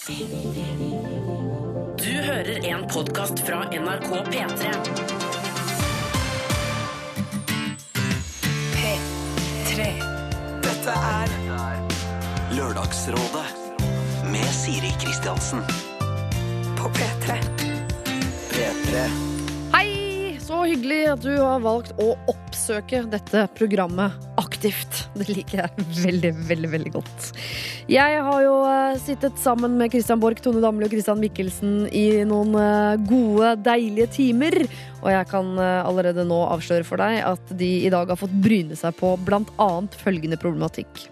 Du hører en podkast fra NRK P3. P3. Dette er Lørdagsrådet med Siri Kristiansen. på P3. P3. Hei! Så hyggelig at du har valgt å oppsøke dette programmet aktivt. Det liker jeg veldig, veldig veldig godt. Jeg har jo eh, sittet sammen med Christian Borch, Tone Damli og Christian Mikkelsen i noen eh, gode, deilige timer. Og jeg kan eh, allerede nå avsløre for deg at de i dag har fått bryne seg på annet følgende problematikk.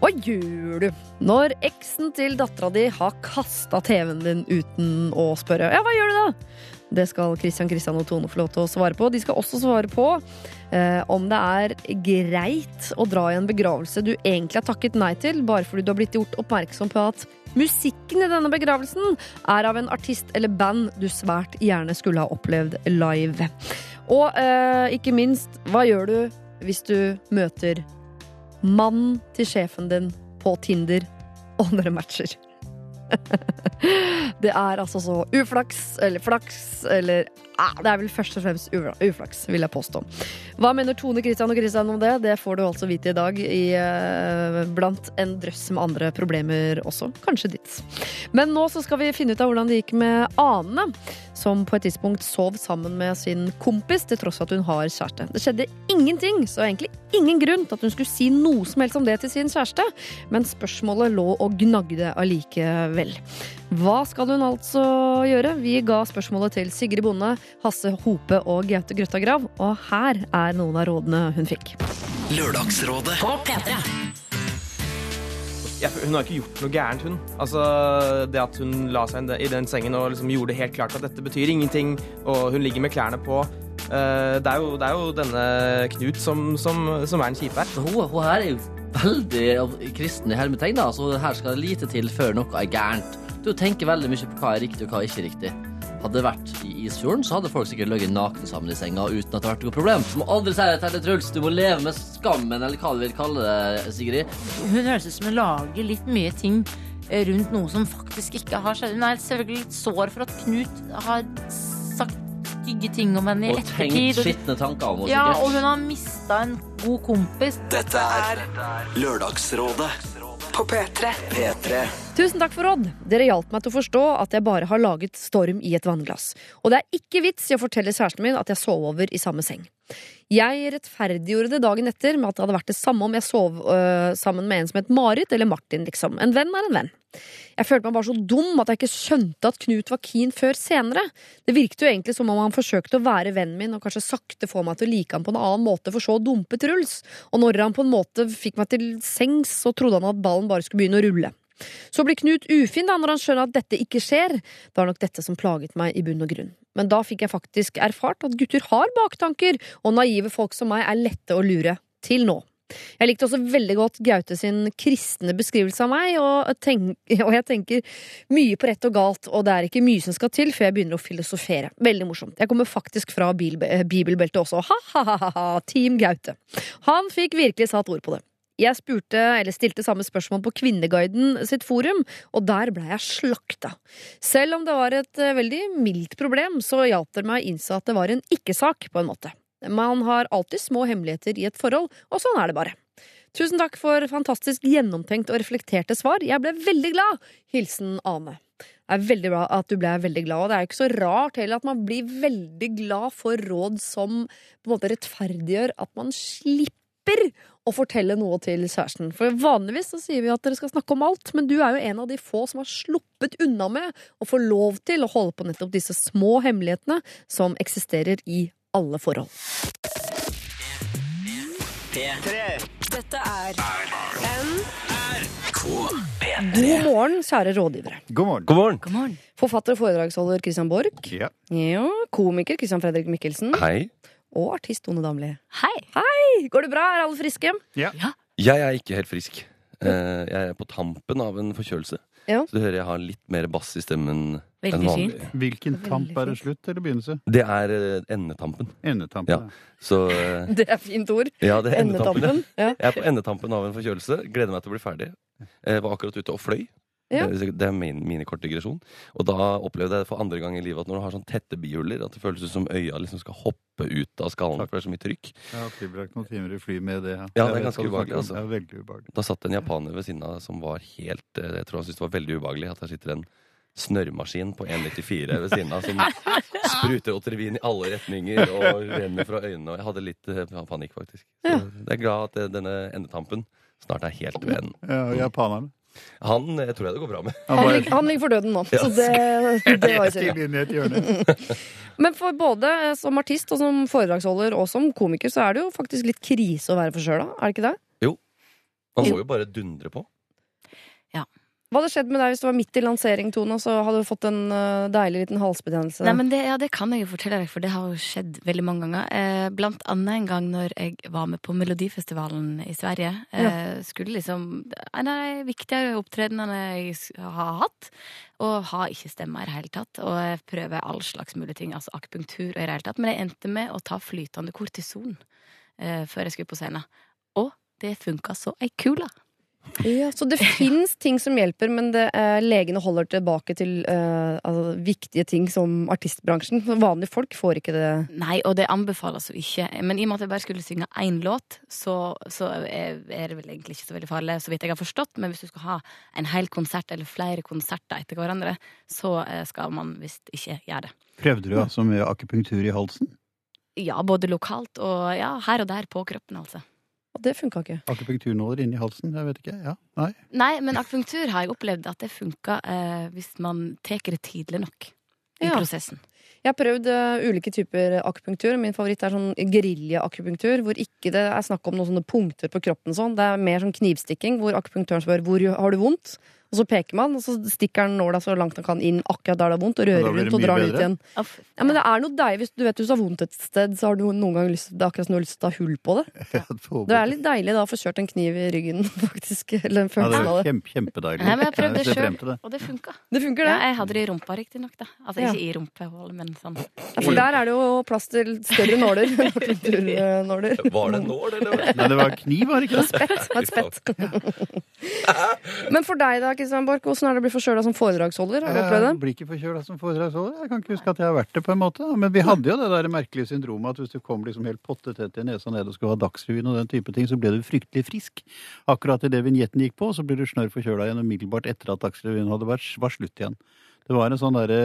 Hva gjør du når eksen til dattera di har kasta TV-en din uten å spørre? Ja, hva gjør du da? Det skal Christian, Christian og Tone få lov til å svare på. De skal også svare på eh, om det er greit å dra i en begravelse du egentlig har takket nei til, bare fordi du har blitt gjort oppmerksom på at musikken i denne begravelsen er av en artist eller band du svært gjerne skulle ha opplevd live. Og eh, ikke minst, hva gjør du hvis du møter mannen til sjefen din på Tinder, og dere matcher? Det er altså så uflaks, eller flaks, eller ah, Det er vel først og fremst uflaks, vil jeg påstå. Hva mener Tone Kristian og Kristian om det? Det får du altså vite i dag, i, eh, blant en drøss med andre problemer også. Kanskje ditt. Men nå så skal vi finne ut av hvordan det gikk med Ane, som på et tidspunkt sov sammen med sin kompis, til tross for at hun har kjæreste. Det skjedde ingenting, så egentlig ingen grunn til at hun skulle si noe som helst om det til sin kjæreste, men spørsmålet lå og gnagde allikevel. Hva skal hun altså gjøre? Vi ga spørsmålet til Sigrid Bonde, Hasse Hope og Gaute Grøtta Grav, og her er noen av rådene hun fikk. Lørdagsrådet På P3. Ja, hun har ikke gjort noe gærent, hun. Altså, Det at hun la seg i den sengen og liksom gjorde det helt klart at dette betyr ingenting, og hun ligger med klærne på eh, det, er jo, det er jo denne Knut som, som, som er en kjip her. Hun, hun her er jo veldig kristen i hermetegn, da. Så her skal det lite til før noe er gærent. Du tenker veldig mye på hva er riktig og hva er ikke riktig. Hadde det vært i Isfjorden, så hadde folk sikkert ligget nakne sammen i senga uten at det hadde vært noe problem. Du må aldri si det til Truls. Du må leve med skammen, eller hva du vil kalle det, Sigrid. Hun høres ut som hun lager litt mye ting eh, rundt noe som faktisk ikke har skjedd. Hun er selvfølgelig litt sår for at Knut har sagt stygge ting om henne i Og tenkt ettertid. og- skitne tanker om henne, Ja, og hun har mista en god kompis. Dette er Lørdagsrådet På P3. P3. Tusen takk for råd. Dere hjalp meg til å forstå at jeg bare har laget storm i et vannglass. Og det er ikke vits i å fortelle kjæresten min at jeg sov over i samme seng. Jeg rettferdiggjorde det dagen etter med at det hadde vært det samme om jeg sov øh, sammen med en som het Marit eller Martin, liksom. En venn er en venn. Jeg følte meg bare så dum at jeg ikke skjønte at Knut var keen før senere. Det virket jo egentlig som om han forsøkte å være vennen min og kanskje sakte få meg til å like ham på en annen måte, for så å dumpe Truls. Og når han på en måte fikk meg til sengs, så trodde han at ballen bare skulle begynne å rulle. Så blir Knut ufin da når han skjønner at dette ikke skjer. Det var nok dette som plaget meg i bunn og grunn. Men da fikk jeg faktisk erfart at gutter har baktanker, og naive folk som meg er lette å lure. Til nå. Jeg likte også veldig godt Gaute sin kristne beskrivelse av meg, og, tenk, og jeg tenker mye på rett og galt, og det er ikke mye som skal til før jeg begynner å filosofere. Veldig morsomt. Jeg kommer faktisk fra bibelbeltet også. Ha-ha-ha, Team Gaute. Han fikk virkelig satt ord på det. Jeg spurte, eller stilte samme spørsmål på Kvinneguiden sitt forum, og der ble jeg slakta. Selv om det var et eh, veldig mildt problem, så hjalp det meg å innse at det var en ikke-sak, på en måte. Man har alltid små hemmeligheter i et forhold, og sånn er det bare. Tusen takk for fantastisk gjennomtenkt og reflekterte svar. Jeg ble veldig glad! Hilsen Ane. Det er veldig bra at du ble veldig glad, og det er jo ikke så rart heller at man blir veldig glad for råd som på en måte rettferdiggjør at man slipper å fortelle noe til kjæresten. For vanligvis så sier vi at dere skal snakke om alt, men du er jo en av de få som har sluppet unna med å få lov til å holde på nettopp disse små hemmelighetene som eksisterer i alle forhold. Dette er NRK God P3. morgen, kjære rådgivere. God morgen. God morgen. Forfatter og foredragsholder Christian Borch. Ja. Ja, komiker Christian Fredrik Mikkelsen. Hei. Og artist Tone Damli. Hei! Går det bra? Er alle friske? Jeg er ikke helt frisk. Eh, Jeg er på tampen av en forkjølelse. Ja. Så du hører jeg har litt mer bass i stemmen enn Veldig Fint. Hvilken tamp er det slutt eller begynnelse? Det er eh, endetampen. Endetampen. Ja. Så eh, Det er fint ord. ja, det er endetampen. Endetampen. Ja. Jeg er på endetampen av en forkjølelse. Gleder meg til å bli ferdig. Jeg var akkurat ute og fløy. Ja. Det er min kort digresjon. Og da opplevde jeg det for andre gang i livet at når du har sånn tette bihuller, at det føles ut som øya liksom skal hoppe ut av skallen, for det er så mye trykk. Jeg har tilbrakt noen timer i fly med det. Ja, det er ganske ubehagelig, altså. Det er veldig ubehagelig. Da satt en japaner ved siden av som var helt eh, Jeg tror han syntes det var veldig ubehagelig at der sitter en snørrmaskin på 1,94 ved siden av som spruter Otrevin i alle retninger og renner fra øynene. Og jeg hadde litt eh, panikk, faktisk. Så jeg er glad at eh, denne endetampen snart er helt ved enden. Ja, og japanerne. Han jeg tror jeg det går bra med. Han Han bare ligger, han ligger for døden nå, så det, det var jo synd. Men for både som artist og som foredragsholder og som komiker, så er det jo faktisk litt krise å være for sjøl, da? er det ikke det? Jo. Man må jo bare dundre på. Hva hadde skjedd med deg hvis du var midt i lansering, Tone, så hadde du fått en øh, deilig liten halsbetennelse? Nei, men det, ja, det kan jeg jo fortelle deg, for det har jo skjedd veldig mange ganger. Eh, blant annet en gang når jeg var med på Melodifestivalen i Sverige. Eh, Skulle liksom En av de viktigere opptredenene jeg har hatt. Og har ikke stemmer i det hele tatt. Og jeg prøver all slags mulige ting, altså akupunktur og i det hele tatt. Men jeg endte med å ta flytende kortison eh, før jeg skulle på scenen. Og det funka så ei kule. Ja, så det fins ting som hjelper, men det, eh, legene holder tilbake til eh, altså, viktige ting som artistbransjen. Vanlige folk får ikke det. Nei, og det anbefales jo ikke. Men i og med at jeg bare skulle synge én låt, så, så er det vel egentlig ikke så veldig farlig, så vidt jeg har forstått. Men hvis du skal ha en hel konsert eller flere konserter etter hverandre, så eh, skal man visst ikke gjøre det. Prøvde du altså mye akupunktur i halsen? Ja, både lokalt og ja, her og der på kroppen, altså. Og det funka ikke. Akupunkturnåler inni halsen? Jeg vet ikke. Ja, nei. Nei, men akupunktur har jeg opplevd at det funka eh, hvis man tar det tidlig nok i Ja. prosessen. Jeg har prøvd uh, ulike typer akupunktur. Min favoritt er sånn gerilja-akupunktur, hvor ikke det er snakk om noen sånne punkter på kroppen. Sånn. Det er mer sånn knivstikking, hvor akupunktøren spør hvor har du vondt. Og så peker man, og så stikker han nåla så langt han kan inn akkurat der det er vondt, og rører rundt og drar den ut igjen. Ja, men det er noe deilig hvis du vet hvis du har vondt et sted, så har du noen gang lyst Det er akkurat som du har lyst til å ta hull på det. Det er litt deilig da å få kjørt en kniv i ryggen, faktisk. Eller ja, det følelsen av er det. kjempe, kjempedeilig. Nei, men jeg prøvde frem sjøl, og det funka. Det funker, Ja, det. jeg hadde det i rumpa, riktignok. Altså ikke i rumpehullet, men sånn. Ja, for der er det jo plass til større nåler. Akupunkturnåler. Var det nål, eller? Nei, det var kniv, var det ikke? Spett. det var Et spett. Men for deg da, Kristian Borch, hvordan er det å bli forkjøla som foredragsholder? Har du opplevd det? Jeg blir ikke forkjøla som foredragsholder. Jeg kan ikke huske at jeg har vært det, på en måte. Men vi hadde jo det der merkelige syndromet at hvis du kom liksom helt pottetett i nesa ned og skulle ha Dagsrevyen og den type ting, så ble du fryktelig frisk. Akkurat idet vignetten gikk på, så ble du snørr forkjøla igjen umiddelbart etter at Dagsrevyen var slutt igjen. Det var en sånn derre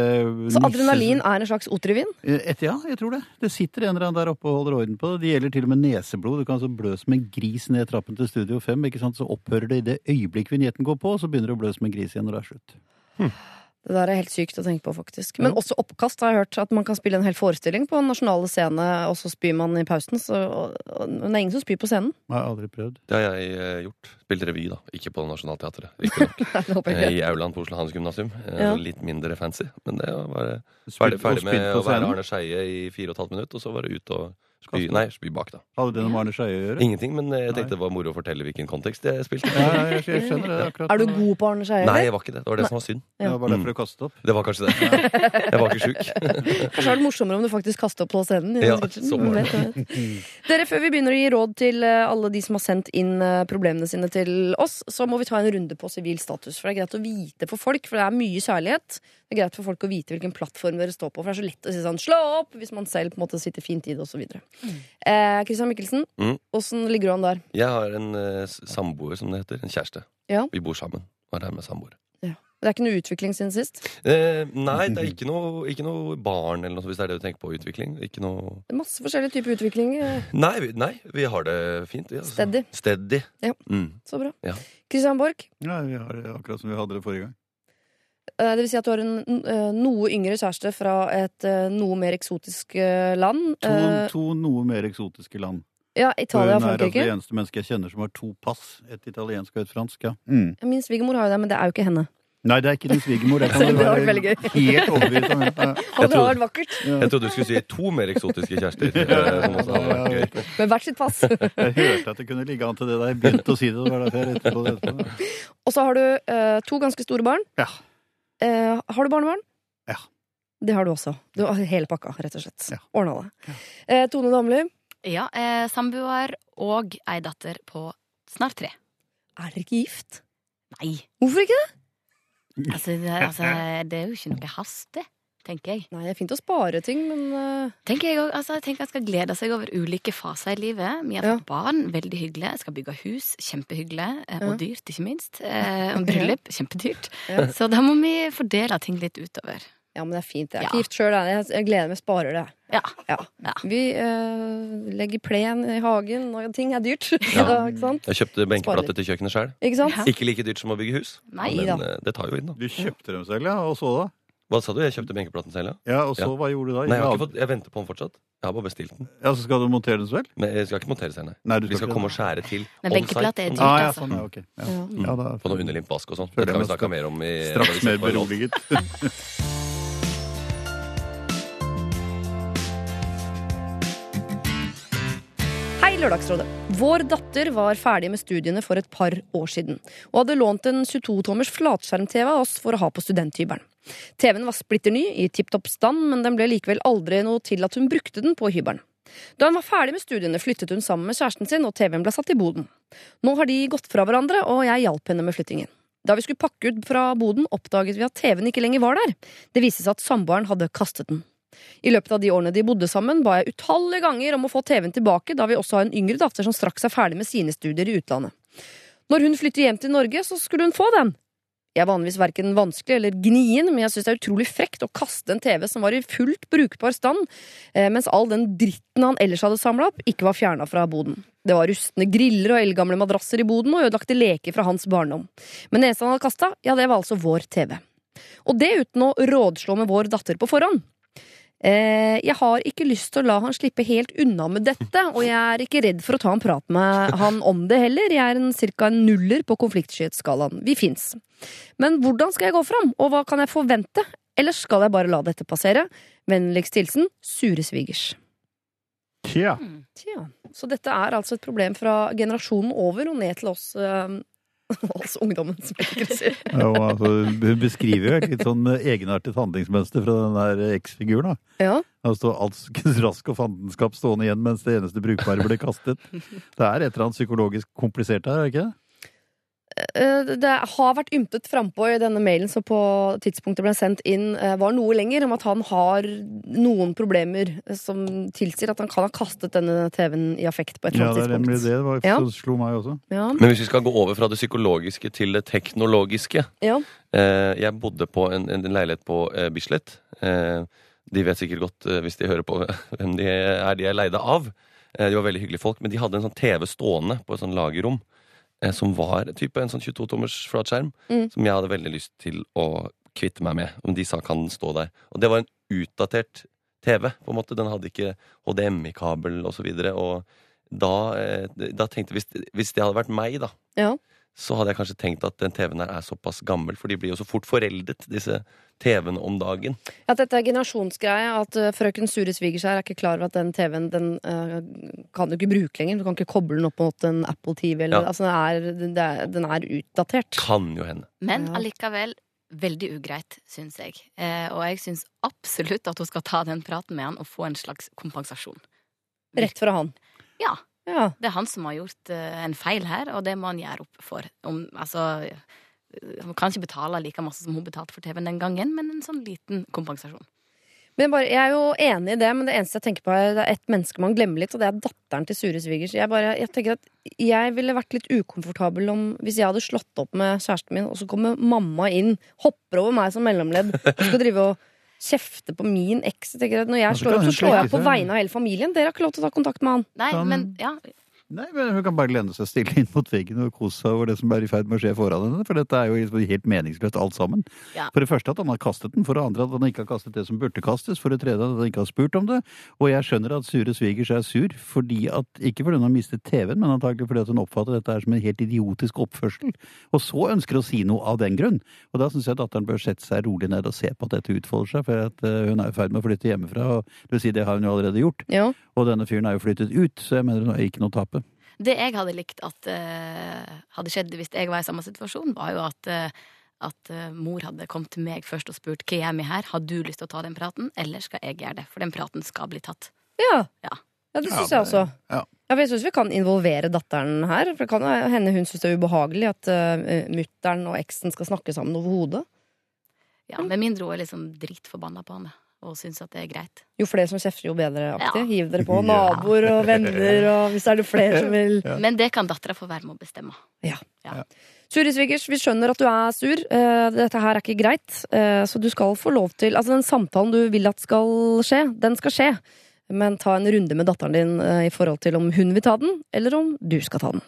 Så adrenalin er en slags Otrivin? Et, ja, jeg tror det. Det sitter en eller annen der oppe og holder orden på det. Det gjelder til og med neseblod. Du kan altså blø som en gris ned trappen til Studio 5. ikke sant? Så opphører det i det øyeblikk vignetten går på, og så begynner det å blø som en gris igjen når det er slutt. Det der er helt sykt å tenke på, faktisk. Men også oppkast har jeg hørt. At man kan spille en hel forestilling på en nasjonale scene, og så spyr man i pausen. Så, og, og, men det er ingen som spyr på scenen. Jeg har aldri prøvd. Det har jeg eh, gjort. Spilt revy, da. Ikke på Nationaltheatret. riktignok. Eh. I aulaen på Oslo Hans Gymnasium. Ja. Litt mindre fancy. Men det var ferdig, ferdig med å være? Arne Skeie i fire og et halvt minutt, og så var det ut og spy Nei, spy bak, da. Hadde det noe med Arne Skeie å gjøre? Ingenting, men eh, jeg Nei. tenkte det var moro å fortelle hvilken kontekst jeg spilte. Ja, ja, jeg, jeg skjønner det akkurat. Er du god på Arne Skeie? Nei, jeg var ikke det. Det var det som var synd. Det var bare Mm. derfor du kastet opp. Det var kanskje det. Jeg var ikke sjuk. Kanskje er det morsommere om du faktisk kaster opp på scenen. Ja, så var det. Dere, Før vi begynner å gi råd til eh, alle de som har sendt inn eh, problemene sine til oss, så må vi ta en runde på sivil status. For det er greit å vite for folk, for det er mye kjærlighet. Det er greit for folk å vite hvilken plattform dere står på. For det er så lett å si sånn 'slå opp' hvis man selv på en måte sitter fint i det, osv. Eh, Christian Mikkelsen, Mm. ligger du an der? Jeg har en eh, samboer, som det heter. En kjæreste. Ja. Vi bor sammen. Og er her med samboer. Det er ikke noe utvikling siden sist? Eh, nei, det er ikke noe, ikke noe barn eller noe, hvis det er det du tenker på utvikling. Ikke noe Det er masse forskjellige typer utvikling. eh, Nei, vi, nei, vi har det fint. Vi, altså. Steady. Steady. Ja. Mm. Så bra. Ja. Christian Borch, Ja, vi har det akkurat som vi hadde det forrige gang. Eh, det vil si at du har en eh, noe yngre kjæreste fra et eh, noe mer eksotisk land. To, to noe mer eksotiske land. Ja, Italia og hun er altså det eneste mennesket jeg kjenner som har to pass. Et italiensk og et fransk. ja. Mm. Min svigermor har jo det, men det er jo ikke henne. Nei, det er ikke din svigermor. Det kan du være helt overbevist om. Ja. Og det vært vakkert. Jeg trodde du skulle si to mer eksotiske kjærester. hadde. Med hvert sitt pass. Jeg hørte at det kunne ligge an til det da jeg begynte å si det. Det var derfor jeg rettet på det. Og så har du to ganske store barn. Ja. Eh, har du barnebarn? Ja. Det har du også. Du har hele pakka, rett og slett. Ja. Ordna det. Eh, Tone Damli, Ja, Uh, samboer og ei datter på snart tre. er dere ikke gift? Nei. Hvorfor ikke det? Altså, det, altså, det er jo ikke noe haste, tenker jeg. Nei, det er fint å spare ting, men uh... Tenker jeg, også, altså, jeg tenker han skal glede seg over ulike faser i livet. Vi har Ja. barn, veldig hyggelig. Jeg skal bygge hus, kjempehyggelig. eh, Ja. Og dyrt, ikke minst. Eh, og bryllup, kjempedyrt. Ja. Så da må vi fordele ting litt utover. Ja, men det er fint. Jeg er Ja. ikke gift sjøl, jeg. Jeg gleder meg, sparer det. Ja. Ja. Vi eh, legger plen i hagen, når ting er dyrt. Ja. Da, ikke sant? Jeg kjøpte benkeplate til kjøkkenet sjøl. Ikke? Ikke like dyrt som å bygge hus, Nei men da. det tar jo inn, da. Du kjøpte dem selv, ja, og så da? Hva sa du? Jeg kjøpte benkeplaten selv, ja. Ja, og så hva gjorde du da? Nei, jeg, har ikke fått, jeg venter på den fortsatt. Jeg har bare bestilt den. Ja, Så skal du montere den selv? Men jeg skal ikke montere den, nei. Nei, du Vi skal komme og skjære til Men benkeplate er dyrt, Ah, ja, altså. sånn, ja, ok. Ja. Ja. Ja, da, På noe underlimt vask og sånn. Det kan vi snakke mer om i straks mer beroliget. Lørdagsrådet. Vår datter var ferdig med studiene for et par år siden, og hadde lånt en 22-tommers flatskjerm-TV av oss for å ha på studenthybelen. TV-en var splitter ny, i tipp topp stand, men den ble likevel aldri noe til at hun brukte den på hybelen. Da hun var ferdig med studiene, flyttet hun sammen med kjæresten sin, og TV-en ble satt i boden. Nå har de gått fra hverandre, og jeg hjalp henne med flyttingen. Da vi skulle pakke ut fra boden, oppdaget vi at TV-en ikke lenger var der. Det viste seg at samboeren hadde kastet den. I løpet av de årene de bodde sammen, ba jeg utallige ganger om å få TV-en tilbake, da vi også har en yngre datter som straks er ferdig med sine studier i utlandet. Når hun flytter hjem til Norge, så skulle hun få den. Jeg er vanligvis verken vanskelig eller gnien, men jeg syns det er utrolig frekt å kaste en TV som var i fullt brukbar stand, eh, mens all den dritten han ellers hadde samla opp, ikke var fjerna fra boden. Det var rustne griller og eldgamle madrasser i boden og ødelagte leker fra hans barndom. Men det eneste han hadde kasta, ja, det var altså vår TV. Og det uten å rådslå med vår datter på forhånd. Eh, jeg har ikke lyst til å la han slippe helt unna med dette, og jeg er ikke redd for å ta en prat med han om det heller. Jeg er en cirka en nuller på konfliktskyhetsskalaen. Vi fins. Men hvordan skal jeg gå fram, og hva kan jeg forvente? Eller skal jeg bare la dette passere? Vennligst hilsen sure svigers. Tja. Tja. Så dette er altså et problem fra generasjonen over og ned til oss, eh, ungdommen, som jeg. Ja, altså, hun beskriver jo et litt sånn egenartet handlingsmønster fra den der X-figuren. Ja. Altså, alt rask og fandenskap stående igjen mens det eneste brukbare ble kastet. Det er et eller annet psykologisk komplisert her, er det ikke det? Eh, Det har vært ymtet frampå i denne mailen som på tidspunktet ble sendt inn, eh, var noe lenger, om at han har noen problemer som tilsier at han kan ha kastet denne TV-en i affekt på et eller er annet nemlig tidspunkt. det. Det var, Ja. slo meg også. Ja. Men hvis vi skal gå over fra det psykologiske til det teknologiske Ja. eh, Jeg bodde på en, en leilighet på eh, Bislett. Eh, de vet sikkert godt, eh, hvis de hører på, hvem de er de er leide av. Eh, de var veldig hyggelige folk, men de hadde en sånn TV stående på et sånn lagerrom. Eh, som var type en sånn 22-tommers flatskjerm. Mm. Som jeg hadde veldig lyst til å kvitte meg med. Om de sa kan den stå der. Og det var en utdatert TV. på en måte. Den hadde ikke HDMI-kabel osv. Og, så videre, og da, eh, da tenkte jeg hvis, hvis det hadde vært meg, da, Ja. Så hadde jeg kanskje tenkt at den TV-en her er såpass gammel, for de blir jo så fort foreldet, disse TV-ene om dagen. At dette er generasjonsgreie, at uh, frøken Sure svigers her er ikke klar over at den TV-en den uh, kan du ikke bruke lenger. Du kan ikke koble den opp mot en Apple TV. Eller, Ja. altså, den, er, det den er utdatert. Kan jo hende. Men Ja. allikevel veldig ugreit, syns jeg. Eh, og jeg syns absolutt at hun skal ta den praten med han og få en slags kompensasjon. Rett fra han. Ja. Ja. Det er han som har gjort eh, en feil her, og det må han gjøre opp for. Om, altså, han kan ikke betale like masse som hun betalte for TV-en den gangen, men en sånn liten kompensasjon. Men bare, jeg er jo enig i det, men det eneste jeg tenker på er det er ett menneske man glemmer litt, og det er datteren til Sure svigers. Jeg, bare, jeg tenker at jeg ville vært litt ukomfortabel om hvis jeg hadde slått opp med kjæresten min, og så kommer mamma inn, hopper over meg som mellomledd og skal drive og kjefte på min eks. Når jeg slår opp, så slår jeg på vegne av hele familien. Dere har ikke lov til å ta kontakt med han. Nei, men ja, Nei, men Hun kan bare lene seg stille inn mot veggen og kose seg over det som er i ferd med å skje foran henne. For dette er jo liksom helt meningsløst alt sammen. Ja. For det første at han har kastet den, for det andre at han ikke har kastet det som burde kastes, for det tredje at han ikke har spurt om det. Og jeg skjønner at sure svigers er sur, fordi at, ikke fordi hun har mistet TV-en, men antagelig fordi hun oppfatter dette som en helt idiotisk oppførsel. Og så ønsker å si noe av den grunn. Og da syns jeg datteren bør sette seg rolig ned og se på at dette utfolder seg, for eh, hun er i ferd med å flytte hjemmefra, og det vil si det har hun jo allerede gjort. Ja. Og denne fyren er jo flyttet ut, så jeg mener det er ikke noe å tape. Det jeg hadde likt at uh, hadde skjedd hvis jeg var i samme situasjon, var jo at, uh, at uh, mor hadde kommet til meg først og spurt hva gjør vi her, har du lyst til å ta den praten, eller skal jeg gjøre det? For den praten skal bli tatt. Ja, Ja. ja det Ja, syns jeg også. ja. Ja, for jeg syns vi kan involvere datteren her. For det kan hende hun syns det er ubehagelig at uh, mutter'n og eksen skal snakke sammen over hodet. Ja, Med mindre hun er liksom dritforbanna på han og syns at det er greit. Jo flere som kjefter, jo bedre. aktig. Ja. Hiv dere på. Naboer og venner, og hvis det er det flere som vil Men det kan dattera få være med å bestemme. Ja. Suri Svigers, vi skjønner at du er sur. Eh, Dette her er ikke greit. Eh, Så du skal få lov til Altså, den samtalen du vil at skal skje, den skal skje. Men ta en runde med datteren din eh, i forhold til om hun vil ta den, eller om du skal ta den.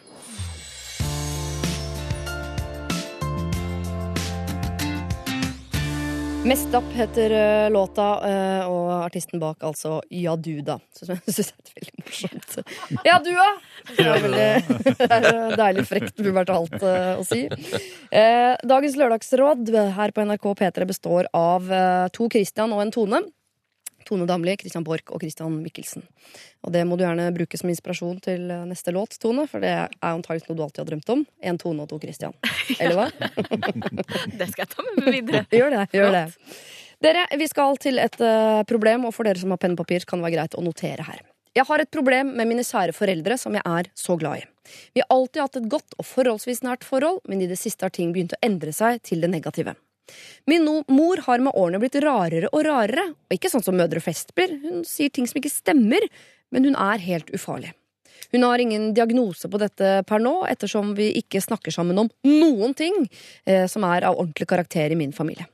Mest opp heter uh, låta, uh, og artisten bak altså Ja du, da. Som jeg syns er veldig morsomt. Ja du, da! det er veldig deilig frekt pubertalt uh, å si. Eh, dagens lørdagsråd her på NRK P3 består av eh, to Christian og en Tone. Tone Damli, Christian Borch og Christian Mikkelsen. Og det må du gjerne bruke som inspirasjon til eh, neste låt, Tone, for det er antakeligvis noe du alltid har drømt om. En Tone og to Christian. Eller hva? Det skal jeg ta med meg videre. Gjør det. gjør det. Dere, Vi skal til et uh, problem, og for dere som har penn og papir, kan det være greit å notere her. Jeg har et problem med mine sære foreldre, som jeg er så glad i. Vi har alltid hatt et godt og forholdsvis nært forhold, men i det siste har ting begynt å endre seg til det negative. Min mor har med årene blitt rarere og rarere, og ikke sånn som mødre flest blir. Hun sier ting som ikke stemmer, men hun er helt ufarlig. Hun har ingen diagnose på dette per nå, ettersom vi ikke snakker sammen om noen ting eh, som er av ordentlig karakter i min familie.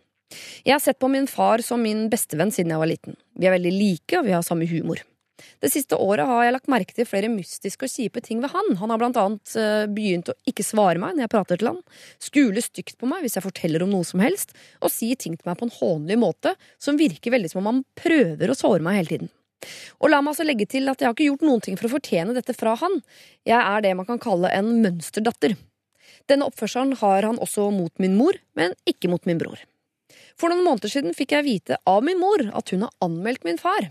Jeg har sett på min far som min bestevenn siden jeg var liten. Vi er veldig like, og vi har samme humor. Det siste året har jeg lagt merke til flere mystiske og kjipe ting ved han. Han har blant annet eh, begynt å ikke svare meg når jeg prater til han, skule stygt på meg hvis jeg forteller om noe som helst, og si ting til meg på en hånlig måte som virker veldig som om han prøver å såre meg hele tiden. Og la meg altså legge til at jeg har ikke gjort noen ting for å fortjene dette fra han. Jeg er det man kan kalle en mønsterdatter. Denne oppførselen har han også mot min mor, men ikke mot min bror. For noen måneder siden fikk jeg vite av min mor at hun har anmeldt min far.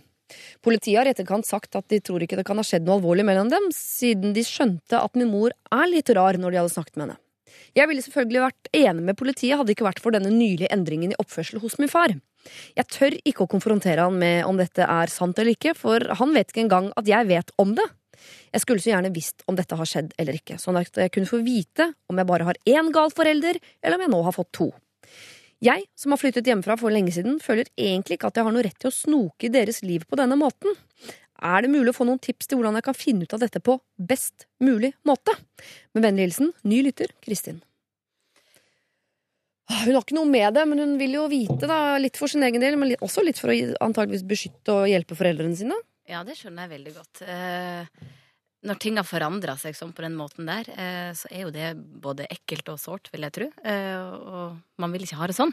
Politiet har i etterkant sagt at de tror ikke det kan ha skjedd noe alvorlig mellom dem, siden de skjønte at min mor er litt rar når de hadde snakket med henne. Jeg ville selvfølgelig vært enig med politiet hadde det ikke vært for denne nylige endringen i oppførsel hos min far. Jeg tør ikke å konfrontere han med om dette er sant eller ikke, for han vet ikke engang at jeg vet om det. Jeg skulle så gjerne visst om dette har skjedd eller ikke, sånn at jeg kunne få vite om jeg bare har én gal forelder, eller om jeg nå har fått to. Jeg, som har flyttet hjemmefra for lenge siden, føler egentlig ikke at jeg har noe rett til å snoke i deres liv på denne måten. Er det mulig å få noen tips til hvordan jeg kan finne ut av dette på best mulig måte? Med vennlig hilsen ny lytter Kristin. Ah, Hun har ikke noe med det, men hun vil jo vite, da, litt for sin egen del, men også litt for å antageligvis beskytte og hjelpe foreldrene sine. Ja, det skjønner jeg veldig godt. Eh, når ting har forandra seg sånn på den måten der, eh, så er jo det både ekkelt og sårt, vil jeg tro. Eh, og man vil ikke ha det sånn.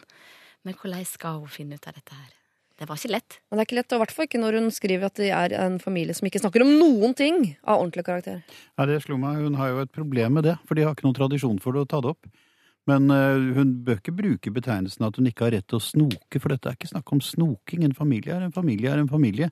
Men hvordan skal hun finne ut av dette her? Det var ikke lett. Men det er ikke lett, og i hvert fall ikke når hun skriver at de er en familie som ikke snakker om noen ting av ordentlig karakter. Ja, det slo meg. Hun har jo et problem med det, for de har ikke noen tradisjon for det å ta det opp. Men eh, hun bør ikke bruke betegnelsen at hun ikke har rett til å snoke, for dette er ikke snakk om snoking. En familie er en familie er en familie.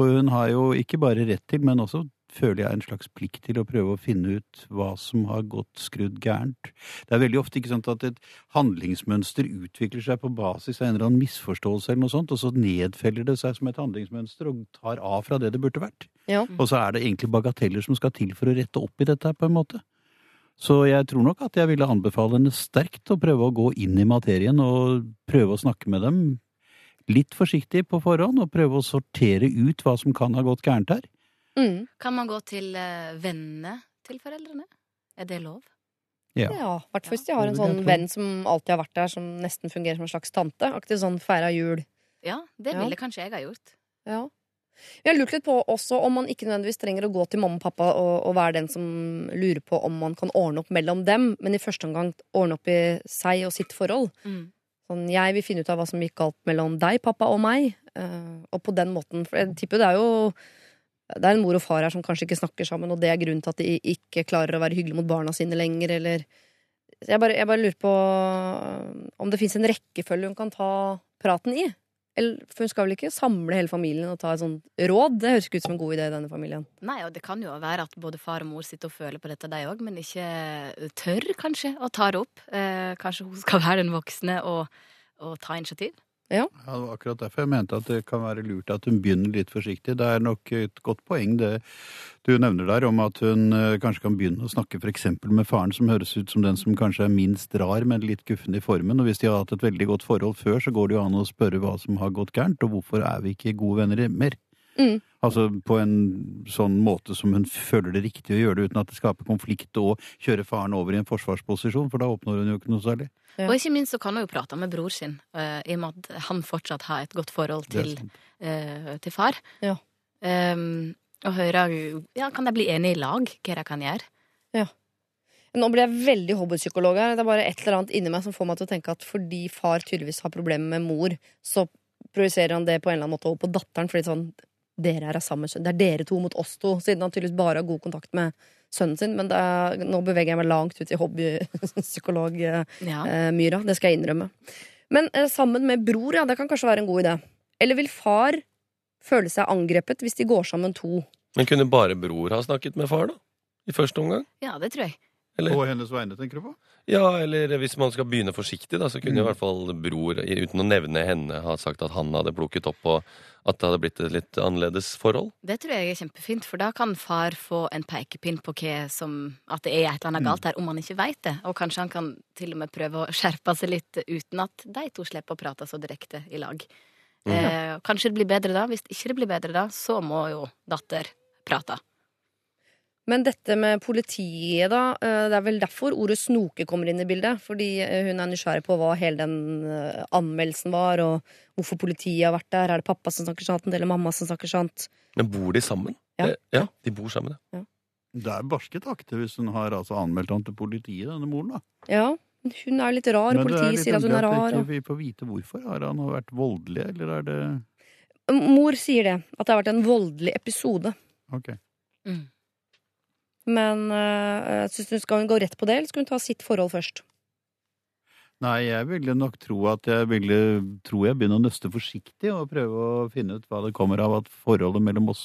Og hun har jo ikke bare rett til, men også føler jeg en slags plikt til å prøve å finne ut hva som har gått skrudd gærent. Det er veldig ofte ikke sant at et handlingsmønster utvikler seg på basis av en eller annen misforståelse eller noe sånt, og så nedfeller det seg som et handlingsmønster og tar av fra det det burde vært. Ja. Og så er det egentlig bagateller som skal til for å rette opp i dette på en måte. Så jeg tror nok at jeg ville anbefale henne sterkt å prøve å gå inn i materien og prøve å snakke med dem litt forsiktig på forhånd, og prøve å sortere ut hva som kan ha gått gærent her. Mm. Kan man gå til eh, vennene til foreldrene? Er det lov? Ja. Ja, hvert fall hvis de har en sånn venn som alltid har vært der, som nesten fungerer som en slags tante. Aktig sånn feira jul. Ja, det Ja. ville kanskje jeg ha gjort. Ja. Vi har lurt litt på også om man ikke nødvendigvis trenger å gå til mamma og pappa og, og være den som lurer på om man kan ordne opp mellom dem, men i første omgang ordne opp i seg og sitt forhold. Mm. Sånn, jeg vil finne ut av hva som gikk galt mellom deg, pappa, og meg. eh, og på den måten For jeg tipper det er jo Det er en mor og far her som kanskje ikke snakker sammen, og det er grunnen til at de ikke klarer å være hyggelige mot barna sine lenger, eller Jeg bare, jeg bare lurer på eh, om det fins en rekkefølge hun kan ta praten i. For hun skal vel ikke samle hele familien og ta et sånt råd? Det høres ikke ut som en god idé i denne familien. Nei, og det kan jo være at både far og mor sitter og føler på dette, de òg, men ikke tør kanskje å ta det opp. Eh, kanskje hun skal være den voksne og, og ta initiativ. Ja. Ja, det var akkurat derfor jeg mente at det kan være lurt at hun begynner litt forsiktig. Det er nok et godt poeng det du nevner der om at hun eh, kanskje kan begynne å snakke f.eks. med faren, som høres ut som den som kanskje er minst rar, men litt guffen i formen. Og hvis de har hatt et veldig godt forhold før, så går det jo an å spørre hva som har gått gærent, og hvorfor er vi ikke gode venner mer? Mm. Altså på en sånn måte som hun føler det riktig å gjøre det, uten at det skaper konflikt og kjøre faren over i en forsvarsposisjon, for da oppnår hun jo ikke noe særlig. Ja. Og ikke minst så kan hun jo prate med bror sin, uh, i og med at han fortsatt har et godt forhold til, eh, til far. Ja. Um, og høre ja, Kan de bli enige i lag hva de kan gjøre? Nå blir jeg veldig hobbypsykolog her. Det er bare et eller annet inni meg som får meg til å tenke at fordi far tydeligvis har problemer med mor, så projiserer han det på en eller annen måte over på datteren. Fordi sånn, dere er av samme kjønn. Det er dere to mot oss to. Siden han tydeligvis bare har god kontakt med sønnen sin. Men det er, nå beveger jeg meg langt ut i hobbypsykologmyra. Ja. det skal jeg innrømme. Men eh, sammen med bror, ja, det kan kanskje være en god idé. Eller vil far føle seg angrepet hvis de går sammen to? Men kunne bare bror ha snakket med far, da? I første omgang? ja, det tror jeg. Eller, På hennes vegne, tenker du på? ja, eller hvis man skal begynne forsiktig, da, så kunne Mm. i hvert fall bror, uten å nevne henne, ha sagt at han hadde plukket opp, og at det hadde blitt et litt annerledes forhold. Det tror jeg er kjempefint, for da kan far få en pekepinn på hva som At det er et eller annet galt her, om han ikke veit det. Og kanskje han kan til og med prøve å skjerpe seg litt uten at de to slipper å prate så direkte i lag. Eh, kanskje det blir bedre da. Hvis ikke det blir bedre da, så må jo datter prate. Men dette med politiet, da. eh, Det er vel derfor ordet snoke kommer inn i bildet. Fordi eh, hun er nysgjerrig på hva hele den eh, anmeldelsen var, og hvorfor politiet har vært der. Er det pappa som snakker sant, eller mamma som snakker sant? Men bor de sammen? Ja. Ja de bor sammen, ja. Det er barske takter hvis hun har altså anmeldt han til politiet, denne moren, da. Ja, hun er litt rar. Men er Politiet litt sier at hun er rar. Men vi får vite hvorfor. Har han vært voldelig, eller er det Mor sier det. At det har vært en voldelig episode. Ok. Mm. Men uh, synes du skal hun gå rett på det, eller skal hun ta sitt forhold først? Nei, jeg ville nok tro at jeg ville tro jeg begynner å nøste forsiktig og prøve å finne ut hva det kommer av at forholdet mellom oss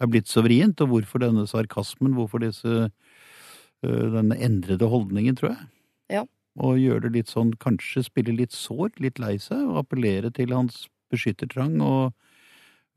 er blitt så vrient, og hvorfor denne sarkasmen, hvorfor disse øh, denne endrede holdningen, tror jeg. Ja. Og gjøre det litt sånn, kanskje spille litt sår, litt lei seg, og appellere til hans beskyttertrang og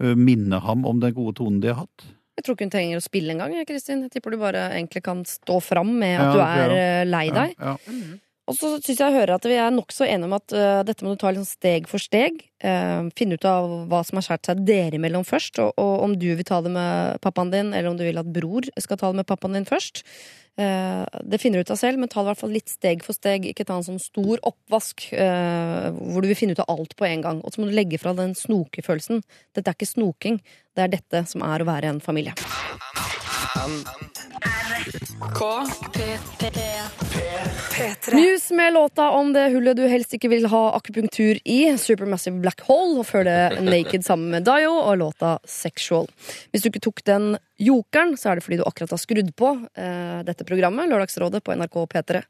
øh, minne ham om den gode tonen de har hatt. Jeg tror ikke hun trenger å spille engang. jeg, Kristin. Jeg tipper du bare egentlig kan stå fram med at Ja, du er eh, lei deg. Ja, ja. Mm. Og så syns jeg jeg hører at vi er nokså enige om at uh, dette må du ta liksom steg for steg. Uh, finne ut av hva som har skåret seg dere imellom først, og, og om du vil ta det med pappaen din, eller om du vil at bror skal ta det med pappaen din først. Uh, det finner du ut av selv, men ta det i hvert fall litt steg for steg. Ikke ta en sånn stor oppvask hvor du vil finne ut av alt på en gang. Og så må du legge fra den snokefølelsen. Dette er ikke snoking, det er dette som er å være en familie. P3. News med låta om det hullet du helst ikke vil ha akupunktur i, Supermassive Black Hole, og før det Naked sammen med Dio og låta Sexual. Hvis du ikke tok den jokeren, så er det fordi du akkurat har skrudd på eh, dette programmet, Lørdagsrådet på NRK P3.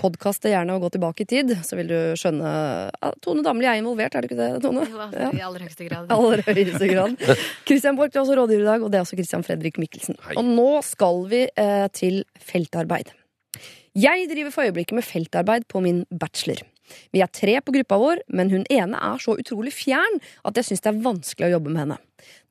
Podkast det gjerne og gå tilbake i tid, så vil du skjønne ja, Tone Damli er involvert, er det ikke det, Tone? Jo, Ja. I aller høyeste grad. I aller høyeste grad. Christian Borch er også rådgiver i dag, og det er også Christian Fredrik Mikkelsen. Hei. Og nå skal vi eh, til feltarbeid. Jeg driver for øyeblikket med feltarbeid på min bachelor. Vi er tre på gruppa vår, men hun ene er så utrolig fjern at jeg syns det er vanskelig å jobbe med henne.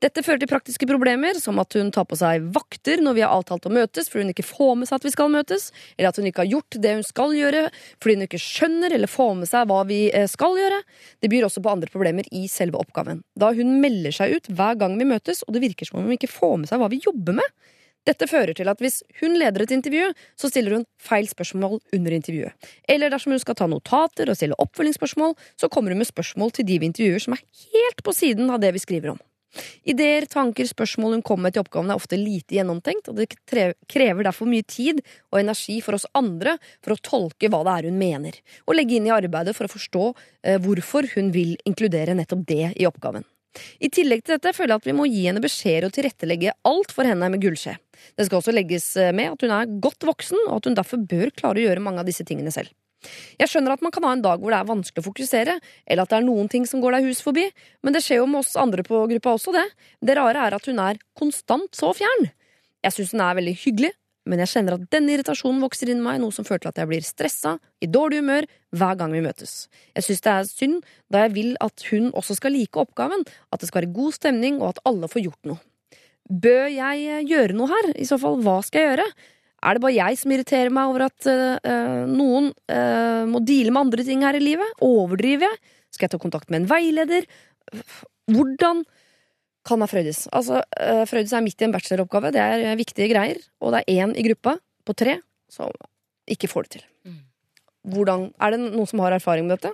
Dette fører til praktiske problemer, som at hun tar på seg vakter når vi har avtalt å møtes fordi hun ikke får med seg at vi skal møtes, eller at hun ikke har gjort det hun skal gjøre fordi hun ikke skjønner eller får med seg hva vi eh, skal gjøre. Det byr også på andre problemer i selve oppgaven, da hun melder seg ut hver gang vi møtes, og det virker som om hun ikke får med seg hva vi jobber med. Dette fører til at hvis hun leder et intervju, så stiller hun feil spørsmål under intervjuet. Eller dersom hun skal ta notater og stille oppfølgingsspørsmål, så kommer hun med spørsmål til de vi intervjuer som er helt på siden av det vi skriver om. Ideer, tanker, spørsmål hun kommer med til oppgaven er ofte lite gjennomtenkt, og det krever derfor mye tid og energi for oss andre for å tolke hva det er hun mener, og legge inn i arbeidet for å forstå eh, hvorfor hun vil inkludere nettopp det i oppgaven. I tillegg til dette føler jeg at vi må gi henne beskjeder og tilrettelegge alt for henne med gullskje. Det skal også legges eh, med at hun er godt voksen, og at hun derfor bør klare å gjøre mange av disse tingene selv. Jeg skjønner at man kan ha en dag hvor det er vanskelig å fokusere, eller at det er noen ting som går deg hus forbi, men det skjer jo med oss andre på gruppa også, det. Det rare er at hun er konstant så fjern. Jeg syns hun er veldig hyggelig, men jeg kjenner at denne irritasjonen vokser inni meg, noe som fører til at jeg blir stressa, i dårlig humør, hver gang vi møtes. Jeg syns det er synd, da jeg vil at hun også skal like oppgaven, at det skal være god stemning, og at alle får gjort noe. Bør jeg eh, gjøre noe her? I så fall, hva skal jeg gjøre? Er det bare jeg som irriterer meg over at øh, noen øh, må deale med andre ting her i livet? Overdriver jeg? Skal jeg ta kontakt med en veileder? Hvordan kan meg Frøydis? Altså, uh, Frøydis er midt i en bacheloroppgave, det er eh, viktige greier, og det er én i gruppa på tre som ikke får det til. Hvordan, Er det noen som har erfaring med dette?